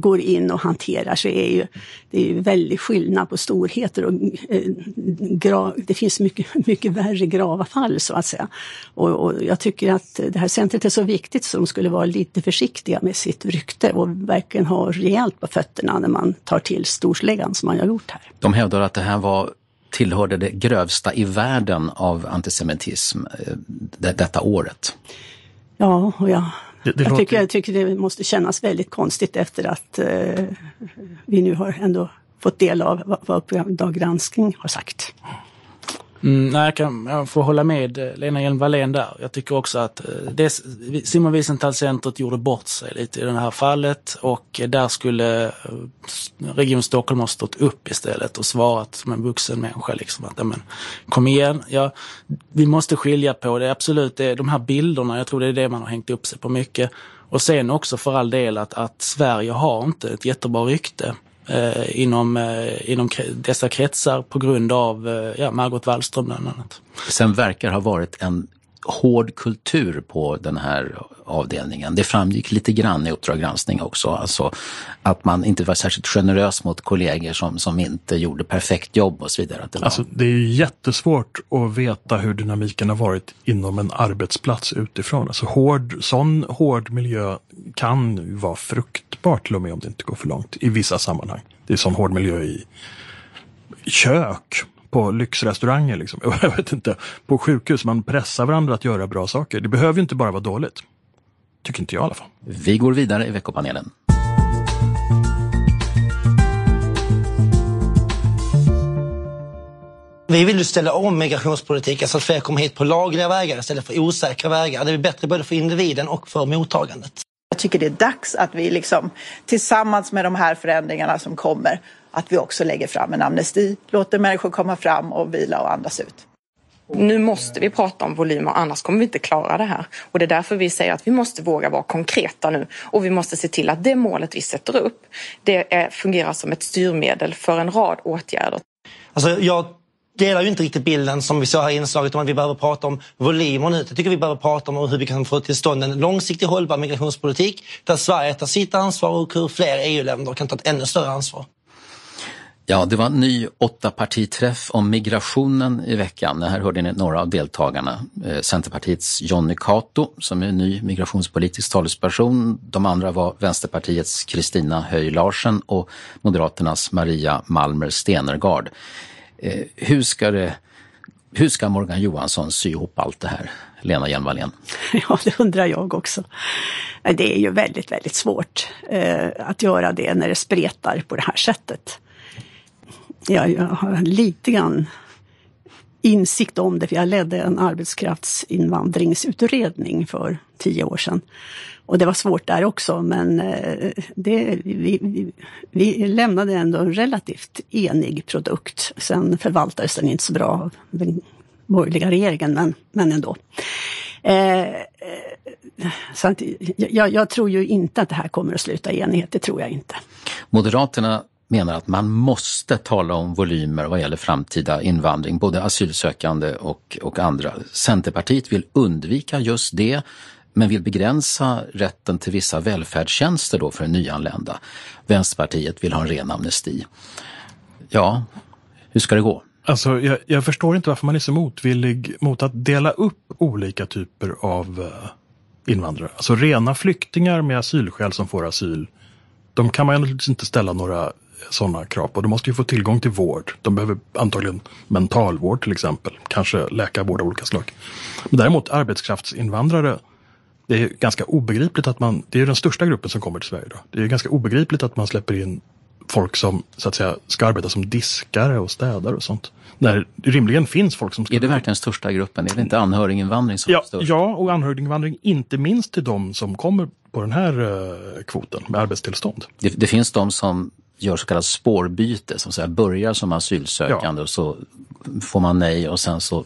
går in och hanterar så är ju det är ju väldigt skillnad på storheter och eh, gra, det finns mycket, mycket värre grava fall så att säga. Och, och, jag tycker att det här centret är så viktigt så de skulle vara lite försiktiga med sitt rykte och verkligen ha rejält på fötterna när man tar till storsläggan som man har gjort här. De hävdar att det här var tillhörde det grövsta i världen av antisemitism eh, detta året. Ja, och jag Det, det jag, låter- tycker, jag tycker det måste kännas väldigt konstigt efter att eh, vi nu har ändå fått del av vad, vad Uppdrag granskning har sagt. Mm, nej, jag, kan, jag får hålla med eh, Lena Hjelm-Wallén där. Jag tycker också att eh, det, Simon Wiesenthal-centret gjorde bort sig lite i det här fallet och där skulle eh, Region Stockholm ha stått upp istället och svarat som en vuxen människa. Liksom, att, men, kom igen, ja, vi måste skilja på det. Absolut, det de här bilderna, jag tror det är det man har hängt upp sig på mycket. Och sen också för all del att, att Sverige har inte ett jättebra rykte eh, inom, eh, inom dessa kretsar på grund av eh, ja, Margot Wallström bland annat. Sen verkar ha varit en hård kultur på den här avdelningen. Det framgick lite grann i Uppdrag granskning också, alltså att man inte var särskilt generös mot kollegor som, som inte gjorde perfekt jobb och så vidare. Att det var... Alltså, det är ju jättesvårt att veta hur dynamiken har varit inom en arbetsplats utifrån. Alltså hård, sån hård miljö kan vara fruktbart till och med om det inte går för långt i vissa sammanhang. Det är sån hård miljö i kök på lyxrestauranger, liksom. jag vet inte, på sjukhus. Man pressar varandra att göra bra saker. Det behöver ju inte bara vara dåligt. Tycker inte jag i alla fall. Vi går vidare i veckopanelen. Vi vill ju ställa om migrationspolitiken så att fler kommer hit på lagliga vägar istället för osäkra vägar. Det är bättre både för individen och för mottagandet. Jag tycker det är dags att vi liksom, tillsammans med de här förändringarna som kommer, att vi också lägger fram en amnesti, låter människor komma fram och vila och andas ut. Nu måste vi prata om volymer, annars kommer vi inte klara det här. Och det är därför vi säger att vi måste våga vara konkreta nu. Och vi måste se till att det målet vi sätter upp, det är, fungerar som ett styrmedel för en rad åtgärder. Alltså, jag delar ju inte riktigt bilden som vi såg här i inslaget om att vi behöver prata om volymer nu. Jag tycker vi behöver prata om hur vi kan få till stånd en långsiktig hållbar migrationspolitik där Sverige tar sitt ansvar och hur fler EU-länder kan ta ett ännu större ansvar. Ja, det var en ny åttapartiträff om migrationen i veckan. Här hörde ni några av deltagarna. Eh, Centerpartiets Jonny Cato som är ny migrationspolitisk talesperson. De andra var Vänsterpartiets Kristina Höj Larsen och Moderaternas Maria Malmer Stenergard. Eh, hur ska, det, hur ska Morgan Johansson sy ihop allt det här, Lena Hjelm-Wallén? Ja, det undrar jag också. Eh, det är ju väldigt, väldigt svårt eh, att göra det när det spretar på det här sättet jag, jag har lite grann insikt om det, för jag ledde en arbetskraftsinvandringsutredning för tio år sedan. Och det var svårt där också, men eh, det, vi, vi, vi lämnade ändå en relativt enig produkt. Sen förvaltades den inte så bra av den borgerliga regeringen, men, men ändå. Eh, eh så att, jag, jag tror ju inte att det här kommer att sluta i enighet, det tror jag inte. Moderaterna menar att man måste tala om volymer vad gäller framtida invandring, både asylsökande och, och andra. Centerpartiet vill undvika just det, men vill begränsa rätten till vissa välfärdstjänster då för nyanlända. Vänsterpartiet vill ha en ren amnesti. Ja, hur ska det gå? Alltså, jag, jag förstår inte varför man är så motvillig mot att dela upp olika typer av eh, invandrare. Alltså rena flyktingar med asylskäl som får asyl. De kan man naturligtvis inte ställa några sådana krav på. De måste ju få tillgång till vård. De behöver antagligen mentalvård till exempel. Kanske läkarvård av olika slag. Men däremot arbetskraftsinvandrare. Det är ganska obegripligt att man, det är den största gruppen som kommer till Sverige idag. Det är ganska obegripligt att man släpper in folk som så att säga ska arbeta som diskare och städare och sånt. När det rimligen finns folk som... Ska... Är det verkligen största gruppen? Är det inte anhöriginvandring som ja, är störst? Ja, och anhöriginvandring inte minst till de som kommer på den här uh, kvoten med arbetstillstånd. Det, det finns de som gör så kallat spårbyte, som säga, börjar som asylsökande ja. och så får man nej och sen så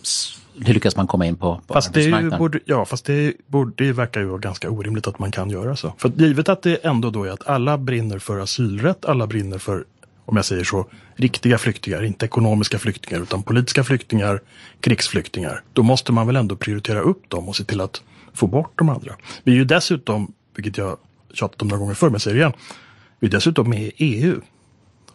lyckas man komma in på, på fast arbetsmarknaden. Det borde, ja, fast det, borde, det verkar ju vara ganska orimligt att man kan göra så. För givet att det ändå då är att alla brinner för asylrätt, alla brinner för, om jag säger så, riktiga flyktingar, inte ekonomiska flyktingar utan politiska flyktingar, krigsflyktingar. Då måste man väl ändå prioritera upp dem och se till att få bort de andra. Vi är ju dessutom, vilket jag tjatat om några gånger förr, men säger det igen, vi är dessutom med i EU.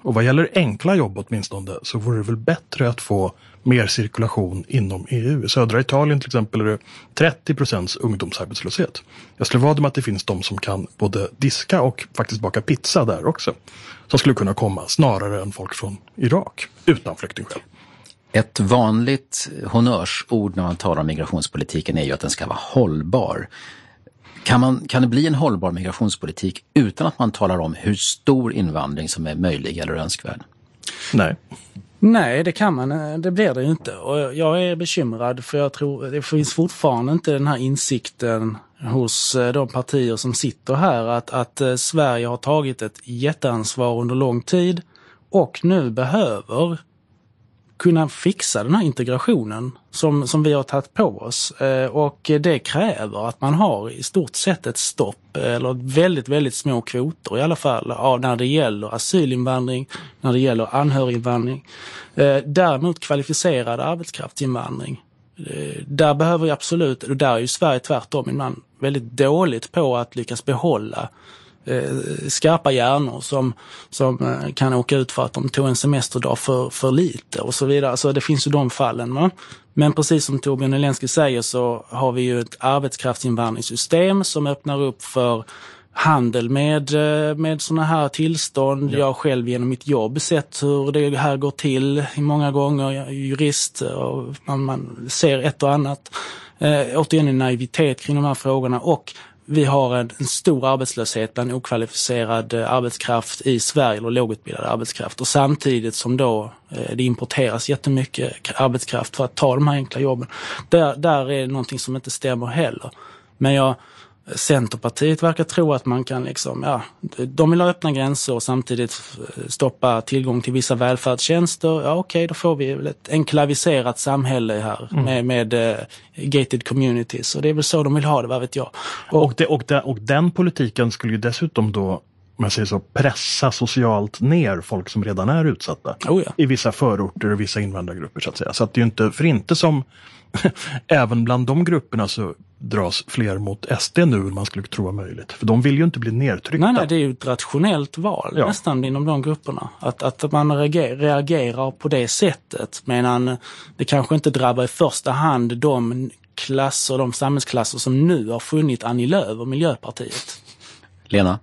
Och vad gäller enkla jobb åtminstone så vore det väl bättre att få mer cirkulation inom EU. I södra Italien till exempel är det 30 procents ungdomsarbetslöshet. Jag skulle vara med att det finns de som kan både diska och faktiskt baka pizza där också. Som skulle kunna komma snarare än folk från Irak utan flyktingskäl. Ett vanligt honnörsord när man talar om migrationspolitiken är ju att den ska vara hållbar. Kan, man, kan det bli en hållbar migrationspolitik utan att man talar om hur stor invandring som är möjlig eller önskvärd? Nej. Nej, det kan man. Det blir det inte. Och jag är bekymrad för jag tror det finns fortfarande inte den här insikten hos eh, de partier som sitter här att, att eh, Sverige har tagit ett jätteansvar under lång tid och nu behöver kunna fixa den här integrationen som, som vi har tagit på oss. Eh, och det kräver att man har i stort sett ett stopp eh, eller väldigt, väldigt små kvoter i alla fall av när det gäller asylinvandring, när det gäller anhöriginvandring. Eh, däremot kvalificerad arbetskraftsinvandring. Där behöver vi absolut, och där är ju Sverige tvärtom ibland väldigt dåligt på att lyckas behålla skarpa hjärnor som, som eh, kan åka ut för att de tog en semesterdag för, för lite och så vidare. Så det finns ju de fallen. Va? Men precis som Torbjörn Elensky säger så har vi ju ett arbetskraftsinvandringssystem som öppnar upp för handel med, eh, med sådana här tillstånd. Ja. Jag själv genom mitt jobb sett hur det här går till många gånger. Jag är jurist och man, man ser ett och annat. Eh, återigen en naivitet kring de här frågorna och vi har en, en, stor arbetslöshet bland okvalificerad eh, arbetskraft i Sverige, eller lågutbildad arbetskraft. Och samtidigt som då eh, det importeras jättemycket arbetskraft för att ta de här enkla jobben. Där, där är det någonting som inte stämmer heller. Men jag, Centerpartiet verkar tro att man kan liksom, ja, de vill ha öppna gränser och samtidigt stoppa tillgång till vissa välfärdstjänster. Ja okej, okay, då får vi ett enklaviserat samhälle här mm. med, med uh, gated communities och det är väl så de vill ha det, vad vet jag. Och, och, det, och, det, och den politiken skulle ju dessutom då om jag säger så, pressa socialt ner folk som redan är utsatta. Oh ja. I vissa förorter och vissa invandrargrupper så att säga. Så att det är ju inte, för inte som, även bland de grupperna så dras fler mot SD nu än man skulle tro var möjligt. För de vill ju inte bli nedtryckta. Nej, nej, det är ju ett rationellt val Ja. nästan inom de grupperna. Att, att man reagerar, reagerar på det sättet. Medan det kanske inte drabbar i första hand de klasser, de samhällsklasser som nu har funnit Annie Lööf och Miljöpartiet. Lena?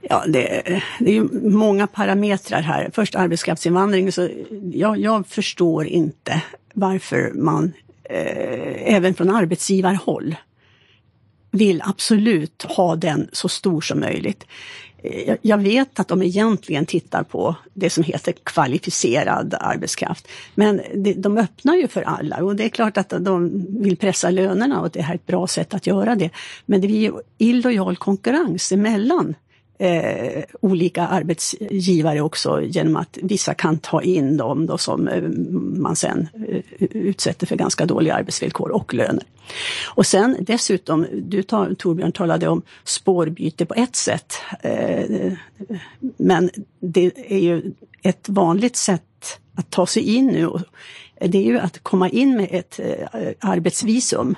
Ja, det, det är ju många parametrar här. Först arbetskraftsinvandring. Så jag, jag förstår inte varför man eh, även från arbetsgivarhåll vill absolut ha den så stor som möjligt. Eh, jag, vet att de egentligen tittar på det som heter kvalificerad arbetskraft. Men de öppnar ju för alla och det är klart att de vill pressa lönerna och det här är ett bra sätt att göra det. Men det blir ju illojal konkurrens emellan eh, olika arbetsgivare också genom att vissa kan ta in dem då som eh, man sen eh, utsätter för ganska dåliga arbetsvillkor och löner. Och sen dessutom, du tar, Torbjörn talade om spårbyte på ett sätt. Eh, men det är ju ett vanligt sätt att ta sig in nu. och Det är ju att komma in med ett eh, arbetsvisum.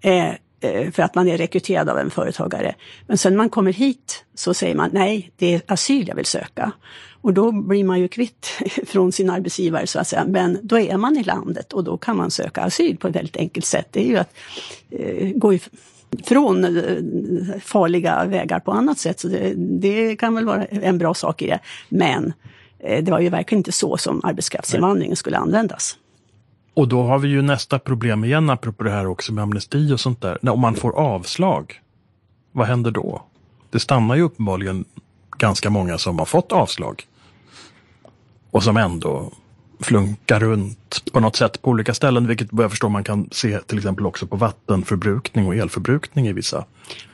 Eh, Eh, för att man är rekryterad av en företagare. Men sen när man kommer hit så säger man nej, det är asyl jag vill söka. Och då blir man ju kvitt från sin arbetsgivare så att säga. Men då är man i landet och då kan man söka asyl på ett väldigt enkelt sätt. Det är ju att eh, gå ifrån eh, farliga vägar på annat sätt. Så det, det kan väl vara en bra sak i det. Men eh, det var ju verkligen inte så som arbetskraftsinvandringen skulle användas. Och då har vi ju nästa problem igen, apropå det här också med amnesti och sånt där. Om man får avslag, vad händer då? Det stannar ju uppenbarligen ganska många som har fått avslag. Och som ändå flunkar runt på något sätt på olika ställen, vilket vad jag förstår man kan se till exempel också på vattenförbrukning och elförbrukning i vissa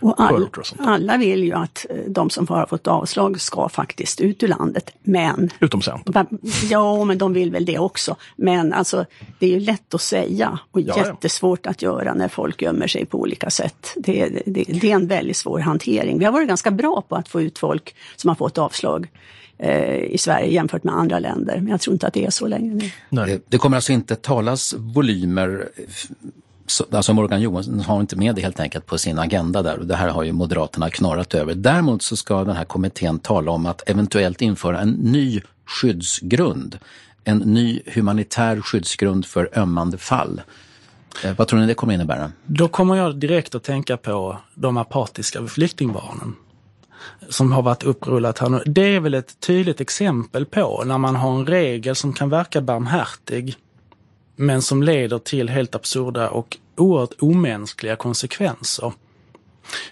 Och all, förorter och sånt. alla vill ju att eh, de som har fått avslag ska faktiskt ut ur landet. Men Utom Centern. Ja, men de vill väl det också. Men alltså, det är ju lätt att säga och Ja, jättesvårt att göra när folk gömmer sig på olika sätt. Det, det, det är en väldigt svår hantering. Vi har varit ganska bra på att få ut folk som har fått avslag i Sverige jämfört med andra länder. Men jag tror inte att det är så länge nu. Det, det kommer alltså inte talas volymer, så- alltså Morgan Johansson har inte med det helt enkelt på sin agenda där och det här har ju Moderaterna knorrat över. Däremot så ska den här kommittén tala om att eventuellt införa en ny skyddsgrund. En ny humanitär skyddsgrund för ömmande fall. Eh, vad tror ni det kommer innebära? Då kommer jag direkt att tänka på de apatiska flyktingbarnen som har varit upprullat här nu. Det är väl ett tydligt exempel på när man har en regel som kan verka barmhärtig men som leder till helt absurda och oerhört omänskliga konsekvenser.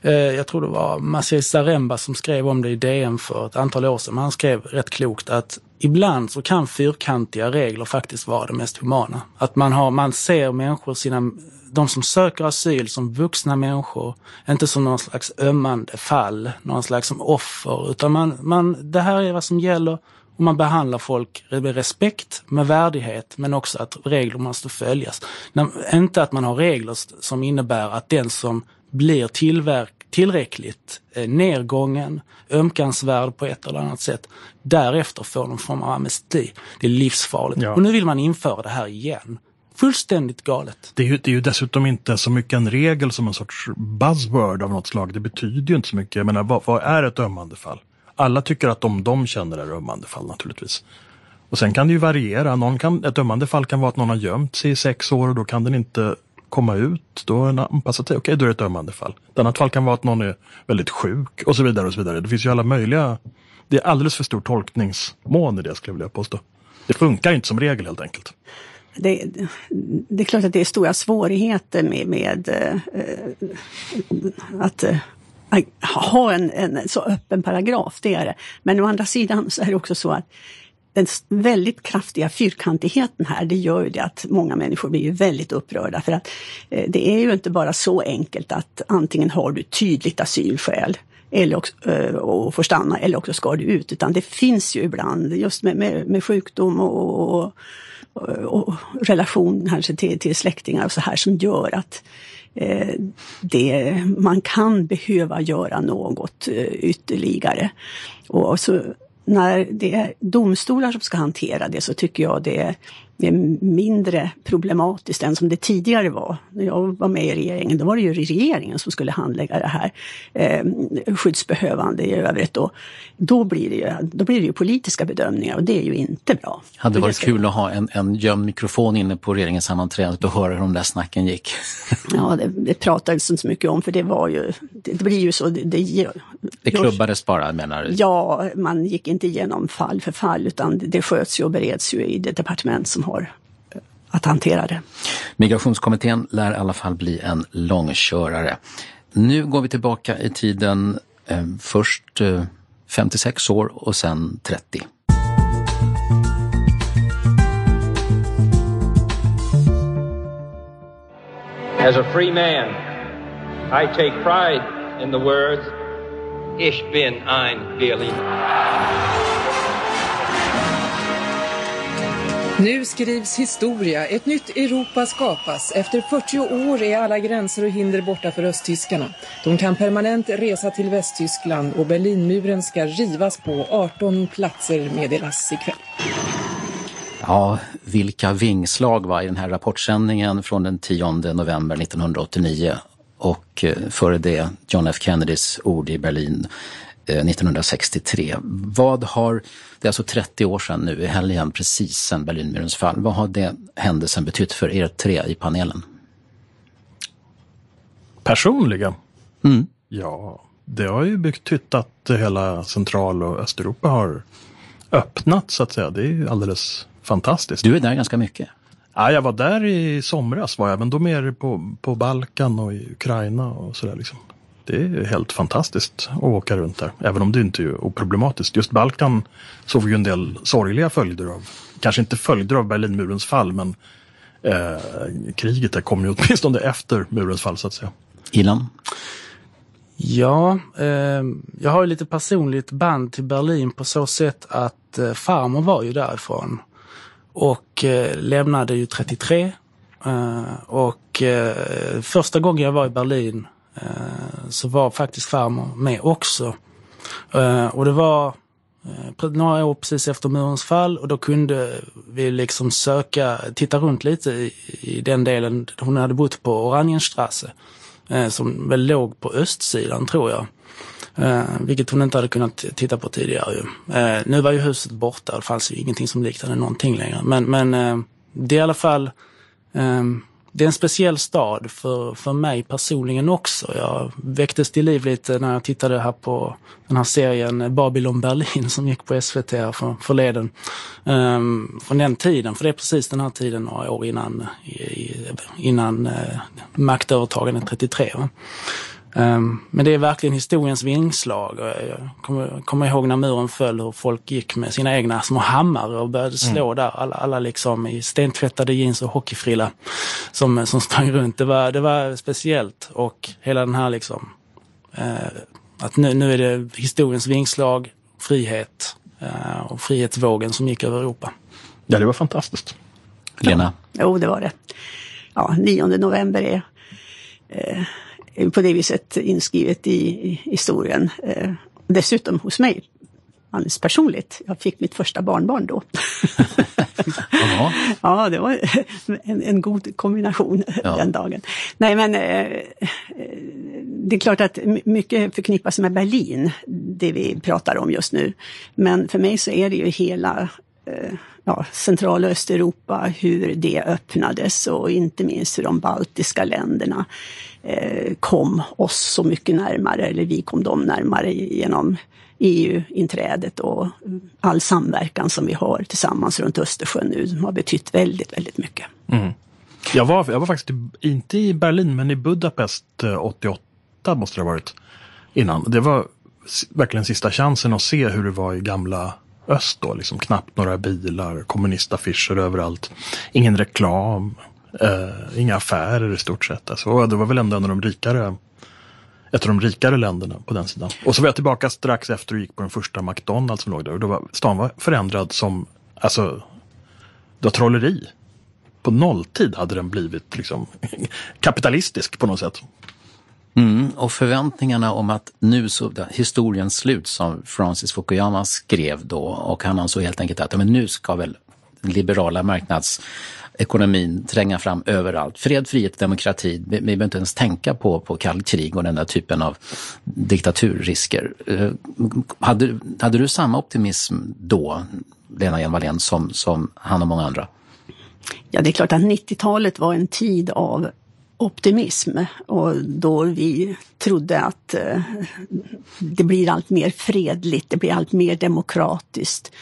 Eh, jag tror det var Maciej Zaremba som skrev om det i DN för ett antal år sedan. Men han skrev rätt klokt att ibland så kan fyrkantiga regler faktiskt vara det mest humana. Att man, har, man ser människor, sina, de som söker asyl som vuxna människor, inte som någon slags ömmande fall, någon slags som offer, utan man, man, det här är vad som gäller och man behandlar folk med respekt, med värdighet, men också att regler måste följas. När, inte att man har regler som innebär att den som blir tillverk, tillräckligt eh, nedgången, ömkansvärd på ett eller annat sätt, därefter får någon form av amnesti. Det är livsfarligt. Ja. Och nu vill man införa det här igen. Fullständigt galet. Det är, ju, det är ju dessutom inte så mycket en regel som en sorts buzzword av något slag. Det betyder ju inte så mycket. Jag menar, vad, vad är ett ömmande fall? Alla tycker att de de känner är ömmande fall naturligtvis. Och sen kan det ju variera. Någon kan, ett ömmande fall kan vara att någon har gömt sig i sex år och då kan den inte komma ut. Då är den anpassat sig. okej då är det ett ömmande fall. Ett annat fall kan vara att någon är väldigt sjuk och så vidare. och så vidare. Det finns ju alla möjliga, det är alldeles för stor tolkningsmån i det skulle jag vilja påstå. Det funkar inte som regel helt enkelt. Det, det är klart att det är stora svårigheter med, med eh, att eh, ha en, en så öppen paragraf, det är det. Men å andra sidan så är det också så att den väldigt kraftiga fyrkantigheten här, det gör ju det att många människor blir ju väldigt upprörda. För att eh, det är ju inte bara så enkelt att antingen har du tydligt asylskäl eller också, eh, och får stanna eller också ska du ut. Utan det finns ju ibland, just med, med, med sjukdom och, och, och relation kanske till, till släktingar och så här som gör att eh, det, man kan behöva göra något ytterligare. Och så när det är domstolar som ska hantera det så tycker jag det är det är mindre problematiskt än som det tidigare var. När jag var med i regeringen, då var det ju regeringen som skulle handlägga det här eh, skyddsbehövande i övrigt. Och då, blir det ju, då blir det ju politiska bedömningar och det är ju inte bra. Hade varit ska... kul att ha en, en gömd mikrofon inne på regeringens sammanträde och höra hur de där snacken gick. ja, det, det pratades inte så mycket om för det var ju, det, det blir ju så. Det, det, det klubbades bara menar du? Ja, man gick inte igenom fall för fall utan det sköts ju och bereds ju i det departement som har att hantera det. Migrationskommittén lär i alla fall bli en långkörare. Nu går vi tillbaka i tiden, eh, först eh, 56 år och sen 30. As a free man, I take pride in the words, Ich bin ein Berliner. Nu skrivs historia. Ett nytt Europa skapas. Efter 40 år är alla gränser och hinder borta för östtyskarna. De kan permanent resa till Västtyskland och Berlinmuren ska rivas på 18 platser meddelas ikväll. Ja, vilka vingslag var i den här rapportsändningen från den 10 november 1989 och eh, före det John F Kennedys ord i Berlin 1963. Vad har, det är alltså 30 år sedan nu i helgen, precis sedan Berlinmurens fall. Vad har det händelsen betytt för er tre i panelen? Personligen? Mm. Ja, det har ju betytt att hela Central och Östeuropa har öppnat så att säga. Det är ju alldeles fantastiskt. Du är där ganska mycket. Ja, jag var där i somras var jag, men då mer på, på Balkan och i Ukraina och sådär liksom det är helt fantastiskt att åka runt där. Även om det inte är oproblematiskt. Just Balkan såg vi en del sorgliga följder av. Kanske inte följder av Berlinmurens fall men eh, kriget där kom ju åtminstone efter murens fall så att säga. Ilan? Ja, eh, jag har ju lite personligt band till Berlin på så sätt att eh, farmor var ju därifrån. Och eh, lämnade ju 33. Eh, och eh, första gången jag var i Berlin Eh, så var faktiskt farmor med också. Eh, och det var eh, några år precis efter murens fall och då kunde vi liksom söka, titta runt lite i, i den delen. Hon hade bott på Oranienstrasse som väl låg på östsidan tror jag. Eh, vilket hon inte hade kunnat titta på tidigare. Ju. Eh, nu var ju huset borta, och det fanns ju ingenting som liknade någonting längre. Men, men eh, det är i alla fall ehm, det är en speciell stad för, för mig personligen också. Jag väcktes till liv lite när jag tittade här på den här serien Babylon Berlin som gick på SVT här för, förleden. Um, från den tiden, för det är precis den här tiden några år innan, innan uh, maktövertagandet 33. Va? Um, men det är verkligen historiens vingslag. Jag kommer, kommer ihåg när muren föll hur folk gick med sina egna små hammare och började slå mm. där. Alla, alla liksom i stentvättade jeans och hockeyfrilla som, som sprang runt. Det var, det var speciellt och hela den här liksom uh, att nu, nu är det historiens vingslag, frihet uh, och frihetsvågen som gick över Europa. Ja, det var fantastiskt. Lena? Ja, jo, det var det. Ja, 9 november är eh, på det viset inskrivet i, i historien. Eh, dessutom hos mig, alldeles personligt. Jag fick mitt första barnbarn då. ja, det var en, en god kombination ja. den dagen. Nej, men eh, det är klart att mycket förknippas med Berlin, det vi pratar om just nu. Men för mig så är det ju hela ja, central och Östeuropa, hur det öppnades och inte minst hur de baltiska länderna eh, kom oss så mycket närmare, eller vi kom dem närmare genom EU-inträdet och all samverkan som vi har tillsammans runt Östersjön nu som har betytt väldigt, väldigt mycket. Mm. Jag, var, jag var faktiskt inte i Berlin men i Budapest eh, 88 måste det ha varit innan. Det var verkligen sista chansen att se hur det var i gamla öst då. Liksom knappt några bilar, kommunistaffischer överallt. Ingen reklam, eh, inga affärer i stort sett. Alltså, det var väl ändå en av de rikare ett av de rikare länderna på den sidan. Och så var jag tillbaka strax efter och gick på den första McDonalds som låg där. Och då var stan var förändrad som, alltså, det var trolleri. på nolltid hade den blivit liksom kapitalistisk på något sätt. Mm, och förväntningarna om att nu så, historiens slut som Francis Fukuyama skrev då och han ansåg helt enkelt att men nu ska väl den liberala marknadsekonomin tränga fram överallt. Fred, frihet, demokrati. Vi, vi behöver inte ens tänka på, på kall krig och den där typen av diktaturrisker. Eh, hade, hade du samma optimism då, Lena Hjelm-Wallén, som, som han och många andra? Ja, det är klart att 90-talet var en tid av optimism och då vi trodde att eh, det blir allt mer fredligt, det blir allt mer demokratiskt.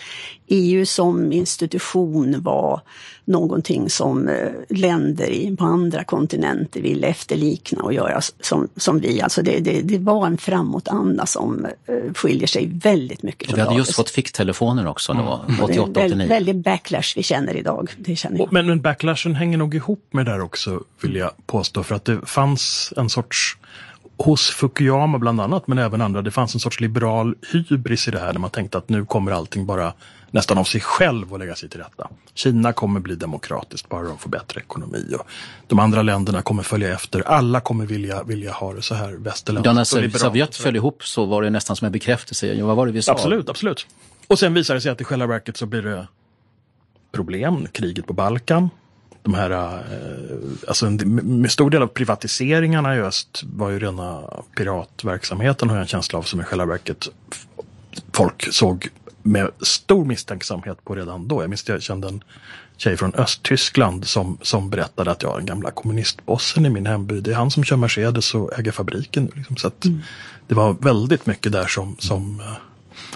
EU som institution var någonting som eh, länder på andra kontinenter ville efterlikna och göra som, som vi. Alltså det, det, det var en framåtanda som eh, skiljer sig väldigt mycket från Vi hade just fått ficktelefoner också då, mm. 88, 89. Väldigt backlash vi känner idag. Det känner jag. Men, men backlashen hänger nog ihop med det där också, vill jag påstå. För att det fanns en sorts hos Fukuyama bland annat, men även andra, det fanns en sorts liberal hybris i det här, där man tänkte att nu kommer allting bara nästan av sig själv att lägga sig till rätta. Kina kommer bli demokratiskt bara de får bättre ekonomi och de andra länderna kommer följa efter. Alla kommer vilja, vilja ha det så här västerländskt. När Sovjet föll ihop så var det nästan som en bekräftelse. Vad var det vi sa? Absolut, absolut. Och sen visar det sig att i själva verket så blir det problem. Kriget på Balkan, de här, eh, alltså en stor del av privatiseringarna i öst var ju rena piratverksamheten har jag en känsla av som i själva verket folk såg med stor misstänksamhet på redan då. Jag minns jag kände en tjej från Östtyskland som, som berättade att jag är den gamla kommunistbossen i min hemby. Det är han som kör Mercedes och äger fabriken. Liksom. Så mm. Det var väldigt mycket där som, som uh,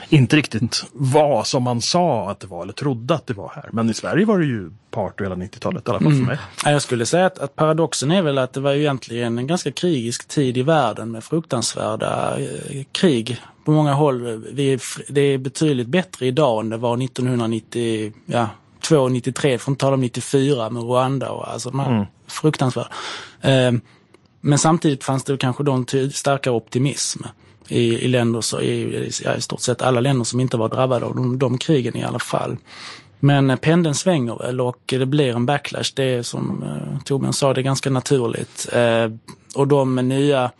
inte riktigt var som man sa att det var eller trodde att det var här. Men i Sverige var det ju party hela 90-talet i alla fall för mm. mig. Jag skulle säga att, att, paradoxen är väl att det var ju egentligen en ganska krigisk tid i världen med fruktansvärda eh, krig på många håll. Vi, det är betydligt bättre idag än det var 1990, ja, 2, 93, för att tala om 94 med Rwanda och alltså här mm. fruktansvärda. Eh, men samtidigt fanns det kanske då en starkare optimism i, i länder, så, i, ja, i stort sett alla länder som inte var drabbade av de, de krigen i alla fall. Men eh, pendeln svänger väl och det blir en backlash. Det är som eh, Torbjörn sa, det är ganska naturligt. Eh, och de nya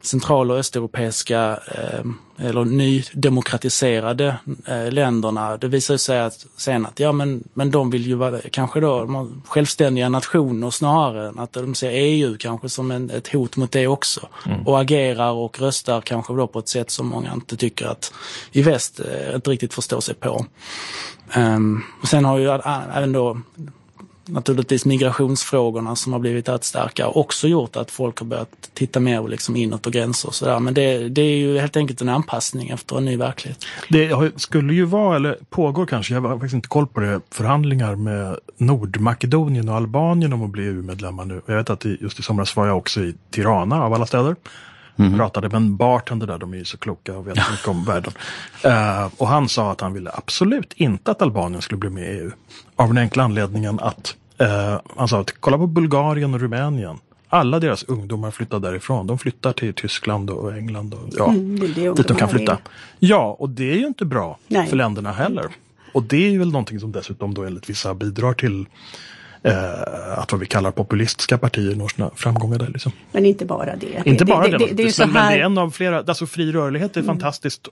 central och östeuropeiska eh, eller nydemokratiserade eh, länderna, det visar sig att sen att ja men, men de vill ju vara kanske då självständiga nationer snarare än att de ser EU kanske som en, ett hot mot det också. Mm. Och agerar och röstar kanske då på ett sätt som många inte tycker att i väst eh, inte riktigt förstår sig på. Um, och sen har ju även då naturligtvis migrationsfrågorna som har blivit allt starkare också gjort att folk har börjat titta mer liksom inåt och gränser och sådär. Men det, det är ju helt enkelt en anpassning efter en ny verklighet. Det skulle ju vara, eller pågår kanske, jag har faktiskt inte koll på det, förhandlingar med Nordmakedonien och Albanien om att bli EU-medlemmar nu. Jag vet att just i somras var jag också i Tirana av alla städer. Mm. Pratade med en bartender där, de är ju så kloka och vet mycket om världen. Uh, och han sa att han ville absolut inte att Albanien skulle bli med i EU. Av den enkla anledningen att uh, han sa att kolla på Bulgarien och Rumänien. Alla deras ungdomar flyttar därifrån. De flyttar till Tyskland och England och ja, mm, det dit de kan flytta. Ja, och det är ju inte bra Nej. för länderna heller. Och det är ju väl någonting som dessutom då enligt vissa bidrar till eh, att vad vi kallar populistiska partier når sina framgångar där. Liksom. Men inte bara det. Inte det, bara det. det, det, det, är men, men, det är en av flera, alltså fri rörlighet är mm. fantastiskt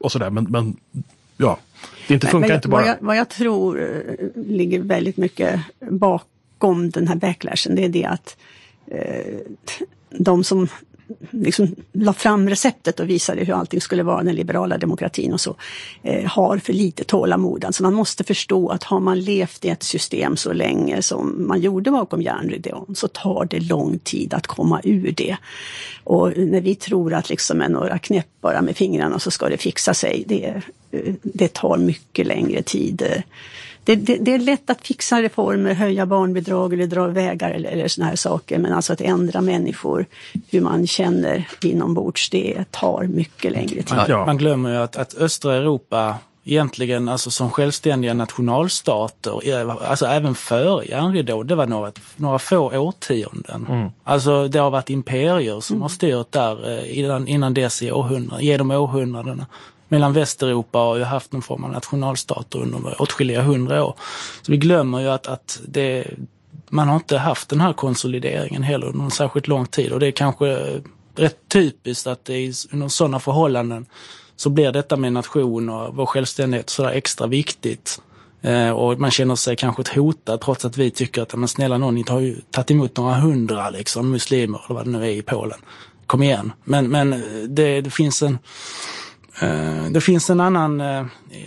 och sådär men, men ja, det inte funkar men, inte bara. Vad jag, vad jag tror eh, ligger väldigt mycket bakom den här backlashen det är det att eh, de som liksom la fram receptet och visade hur allting skulle vara, den liberala demokratin och så, eh, har för lite tålamod. Alltså man måste förstå att har man levt i ett system så länge som man gjorde bakom järnridån så tar det lång tid att komma ur det. Och när vi tror att liksom med några knäpp bara med fingrarna så ska det fixa sig, det, eh, det tar mycket längre tid eh, det, det, det, är lätt att fixa reformer, höja barnbidrag eller dra vägar eller, eller såna här saker. Men alltså att ändra människor, hur man känner inombords, det tar mycket längre tid. Ja, man glömmer ju att, att östra Europa egentligen alltså som självständiga nationalstater, alltså även före järnridån, det var några, några få årtionden. Mm. Alltså det har varit imperier som mm. har styrt där eh, innan, innan dess i århundraden, genom århundradena. Medan Västeuropa har ju haft någon form av nationalstater under åtskilliga hundra år. Så vi glömmer ju att, att det, man har inte haft den här konsolideringen heller under någon särskilt lång tid och det är kanske rätt typiskt att det är under sådana förhållanden så blir detta med nation och vår självständighet sådär extra viktigt. Eh, och man känner sig kanske hotad trots att vi tycker att, men snälla någon, ni har ju tagit emot några hundra liksom, muslimer eller vad det nu är i Polen. Kom igen. Men, men eh, det, det finns en det finns en annan eh,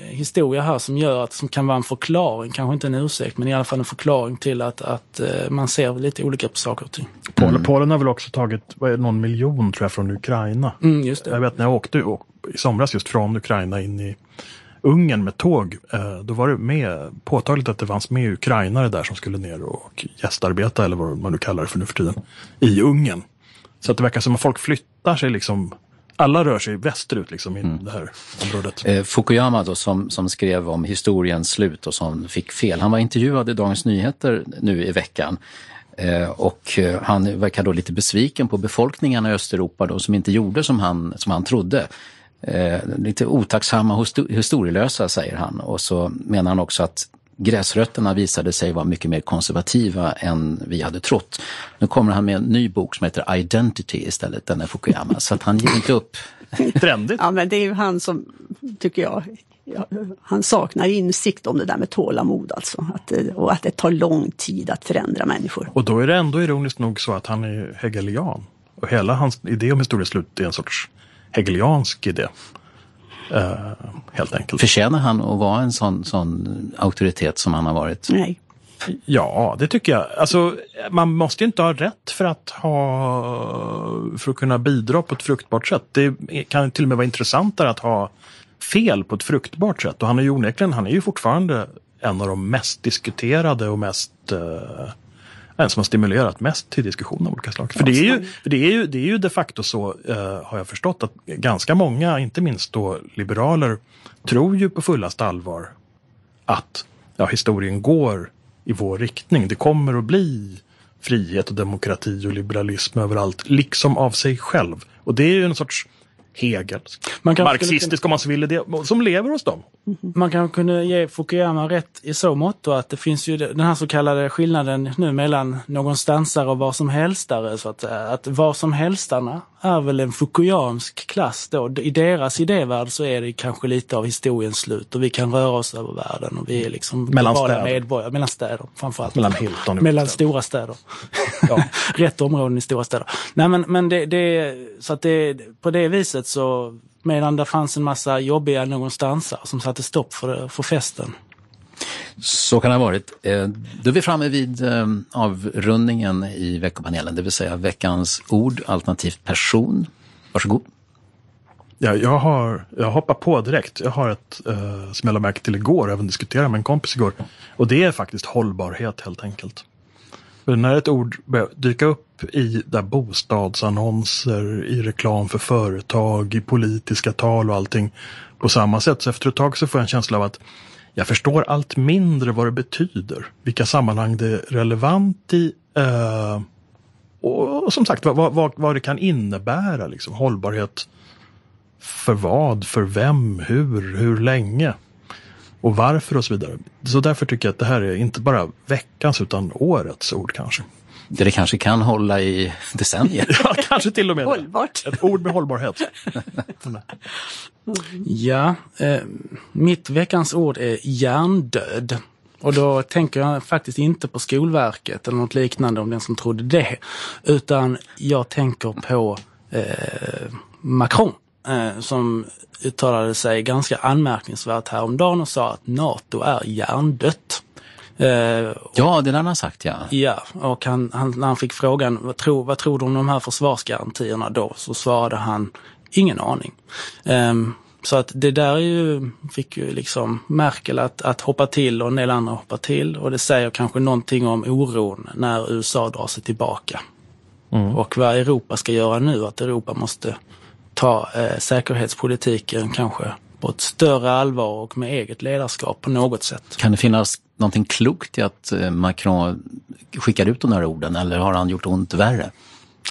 historia här som gör att, som kan vara en förklaring, kanske inte en ursäkt, men i alla fall en förklaring till att, att eh, man ser lite olika på saker och ting. Polen, mm. Polen har väl också tagit vad är det, någon miljon tror jag från Ukraina. Mm, just det. Jag vet när jag åkte i somras just från Ukraina in i Ungern med tåg, eh, då var det med, påtagligt att det fanns med ukrainare där som skulle ner och gästarbeta eller vad man nu kallar det för nu för tiden, i Ungern. Så att det verkar som att folk flyttar sig liksom alla rör sig västerut liksom, i mm. det här området. Eh, Fukuyama då, som, som skrev om historiens slut och som fick fel. Han var intervjuad i Dagens Nyheter nu i veckan. Eh, och eh, han verkar då lite besviken på befolkningarna i Östeuropa då, som inte gjorde som han, som han trodde. Eh, lite otacksamma historielösa, säger han. Och så menar han också att gräsrötterna visade sig vara mycket mer konservativa än vi hade trott. Nu kommer han med en ny bok som heter Identity istället, den är Fukuyama, så att han ger inte upp. Trendigt. ja, men det är ju han som, tycker jag, han saknar insikt om det där med tålamod alltså. Att, och att det tar lång tid att förändra människor. Och då är det ändå ironiskt nog så att han är hegelian. Och hela hans idé om historieslut är en sorts hegeliansk idé. Uh, helt enkelt. Förtjänar han att vara en sån, sån auktoritet som han har varit? Nej. Ja, det tycker jag. Alltså, man måste ju inte ha rätt för att, ha, för att kunna bidra på ett fruktbart sätt. Det kan till och med vara intressantare att ha fel på ett fruktbart sätt. Och han är ju onekligen, han är ju fortfarande en av de mest diskuterade och mest uh, en som har stimulerat mest till diskussion av olika slag. För det är ju, för det är ju, det är ju de facto så, eh, har jag förstått, att ganska många, inte minst då liberaler, tror ju på fullast allvar att ja, historien går i vår riktning. Det kommer att bli frihet och demokrati och liberalism överallt, liksom av sig själv. Och det är ju en sorts Hegelsk, marxistisk om man så vill, det, som lever hos dem. Man kan kunna ge Fukuyama rätt i så mått att det finns ju den här så kallade skillnaden nu mellan någonstansare och vad som helstare. Så att, att vad som helstarna är väl en Fukuyamsk klass då. I deras idévärld så är det kanske lite av historiens slut och vi kan röra oss över världen och vi är liksom mellan städer. medborgare. Mellan städer framförallt. Mellan Hilton Mellan stora städer. Ja. Rätt områden i stora städer. Nej men, men det, det, så att det, på det viset så Medan det fanns en massa jobbiga någonstans som satte stopp för, för festen. Så kan det ha varit. Eh, då är vi framme vid eh, avrundningen i veckopanelen, det vill säga veckans ord alternativt person. Varsågod. Ja, jag, har, jag hoppar på direkt. Jag har ett eh, som jag lade märke till igår, även diskuterade med en kompis igår. Och det är faktiskt hållbarhet helt enkelt. För när ett ord börjar dyka upp i där bostadsannonser, i reklam för företag, i politiska tal och allting på samma sätt. Så efter ett tag så får jag en känsla av att jag förstår allt mindre vad det betyder. Vilka sammanhang det är relevant i. Eh, och, som sagt vad, vad, vad det kan innebära. Liksom. Hållbarhet för vad, för vem, hur, hur länge och varför och så vidare. Så därför tycker jag att det här är inte bara veckans utan årets ord kanske. Det det kanske kan hålla i decennier. ja, kanske till och med Hållbart. Ett ord med hållbarhet. ja, eh, mitt veckans ord är hjärndöd. Och då tänker jag faktiskt inte på Skolverket eller något liknande om den som trodde det. Utan jag tänker på eh, Macron eh, som uttalade sig ganska anmärkningsvärt häromdagen och sa att NATO är hjärndött. Eh, ja, det har han sagt ja. Ja, och han, han, när han fick frågan vad tror, vad tror du om de här försvarsgarantierna då? Så svarade han ingen aning. Eh, så att det där är ju, fick ju liksom Merkel att, att hoppa till och en del andra hoppa till och det säger kanske någonting om oron när USA drar sig tillbaka. Mm. Och vad Europa ska göra nu, att Europa måste ta eh, säkerhetspolitiken kanske på ett större allvar och med eget ledarskap på något sätt. Kan det finnas någonting klokt i att eh, Macron skickar ut de här orden eller har han gjort ont värre?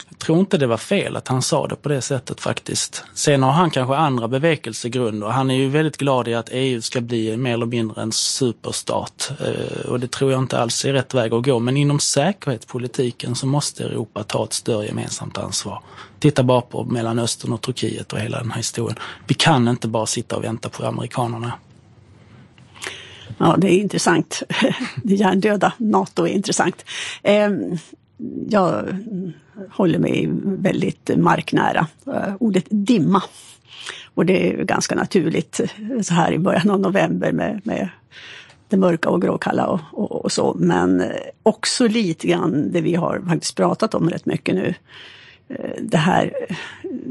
Jag tror inte det var fel att han sa det på det sättet faktiskt. Sen har han kanske andra bevekelsegrunder. Han är ju väldigt glad i att EU ska bli mer eller mindre en superstat. Eh, och det tror jag inte alls är rätt väg att gå. Men inom säkerhetspolitiken så måste Europa ta ett större gemensamt ansvar. Titta bara på Mellanöstern och Turkiet och hela den här historien. Vi kan inte bara sitta och vänta på amerikanerna. Ja, det är intressant. Det hjärndöda NATO är intressant. Ehm, jag håller mig väldigt marknära. Eh, ordet dimma. Och det är ganska naturligt så här i början av november med, med det mörka och gråkalla och, och, och, så. Men också lite grann det vi har faktiskt pratat om rätt mycket nu. Eh, det här eh,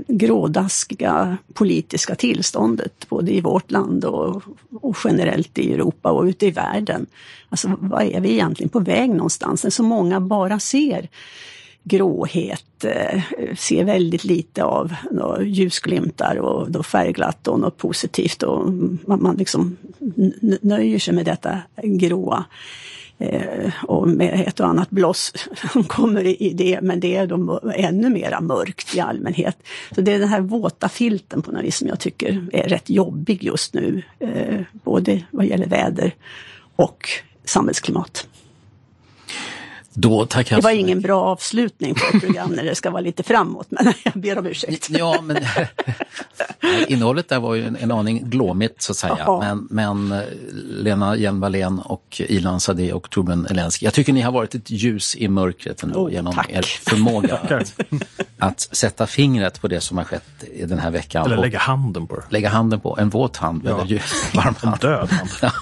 grådaskiga politiska tillståndet både i vårt land och, och, generellt i Europa och ute i världen. Alltså vad är vi egentligen på väg någonstans? När så många bara ser gråhet, eh, ser väldigt lite av ljusglimtar och då färgglatt och något positivt och man, man liksom nöjer sig med detta gråa. Eh, och med ett och annat bloss som kommer i det, men det är då ännu mera mörkt i allmänhet. Så det är den här våta filten på något vis som jag tycker är rätt jobbig just nu, eh, både vad gäller väder och samhällsklimat. Då tackar det var ingen bra avslutning på ett program när det ska vara lite framåt, men jag ber om ursäkt. Ja, men, innehållet där var ju en, en aning glåmigt så att säga. Men, men eh, Lena Hjelm-Wallén och Ilan Sadeh och Torbjörn Elensky, jag tycker ni har varit ett ljus i mörkret ändå, oh, genom tack. er förmåga att, att, sätta fingret på det som har skett i den här veckan. Eller lägga handen på det. Lägga handen på, en våt hand ja. eller ju, varm hand. En död hand.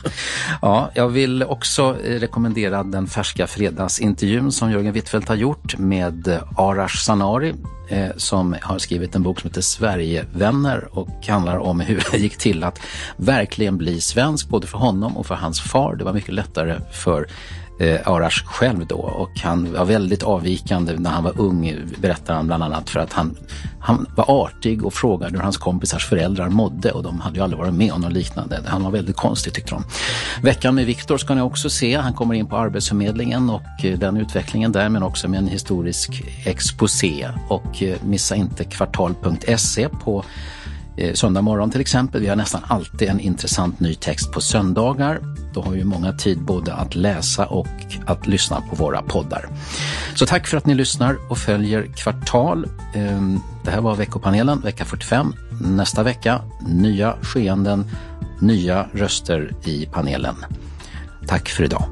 ja, jag vill också rekommendera den färska fredagsintervjun intervjun som Jörgen Wittfeldt har gjort med eh, Arash Sanari eh, som har skrivit en bok som heter Sverigevänner och handlar om hur det gick till att verkligen bli svensk, både för honom och för hans far. Det var mycket lättare för eh, Arash själv då och han var väldigt avvikande när han var ung, berättar han bland annat för att han, han var artig och frågade hur hans kompisars föräldrar mådde och de hade ju aldrig varit med om något liknande. Han var väldigt konstig tyckte de. Veckan med Viktor ska ni också se. Han kommer in på Arbetsförmedlingen och eh, den utvecklingen där men också med en historisk exposé och eh, missa inte kvartal.se på Eh, söndag morgon till exempel. Vi har nästan alltid en intressant ny text på söndagar. Då har vi många tid både att läsa och att lyssna på våra poddar. Så tack för att ni lyssnar och följer Kvartal. Ehm, det här var veckopanelen, vecka 45. Nästa vecka, nya skeenden, nya röster i panelen. Tack för idag.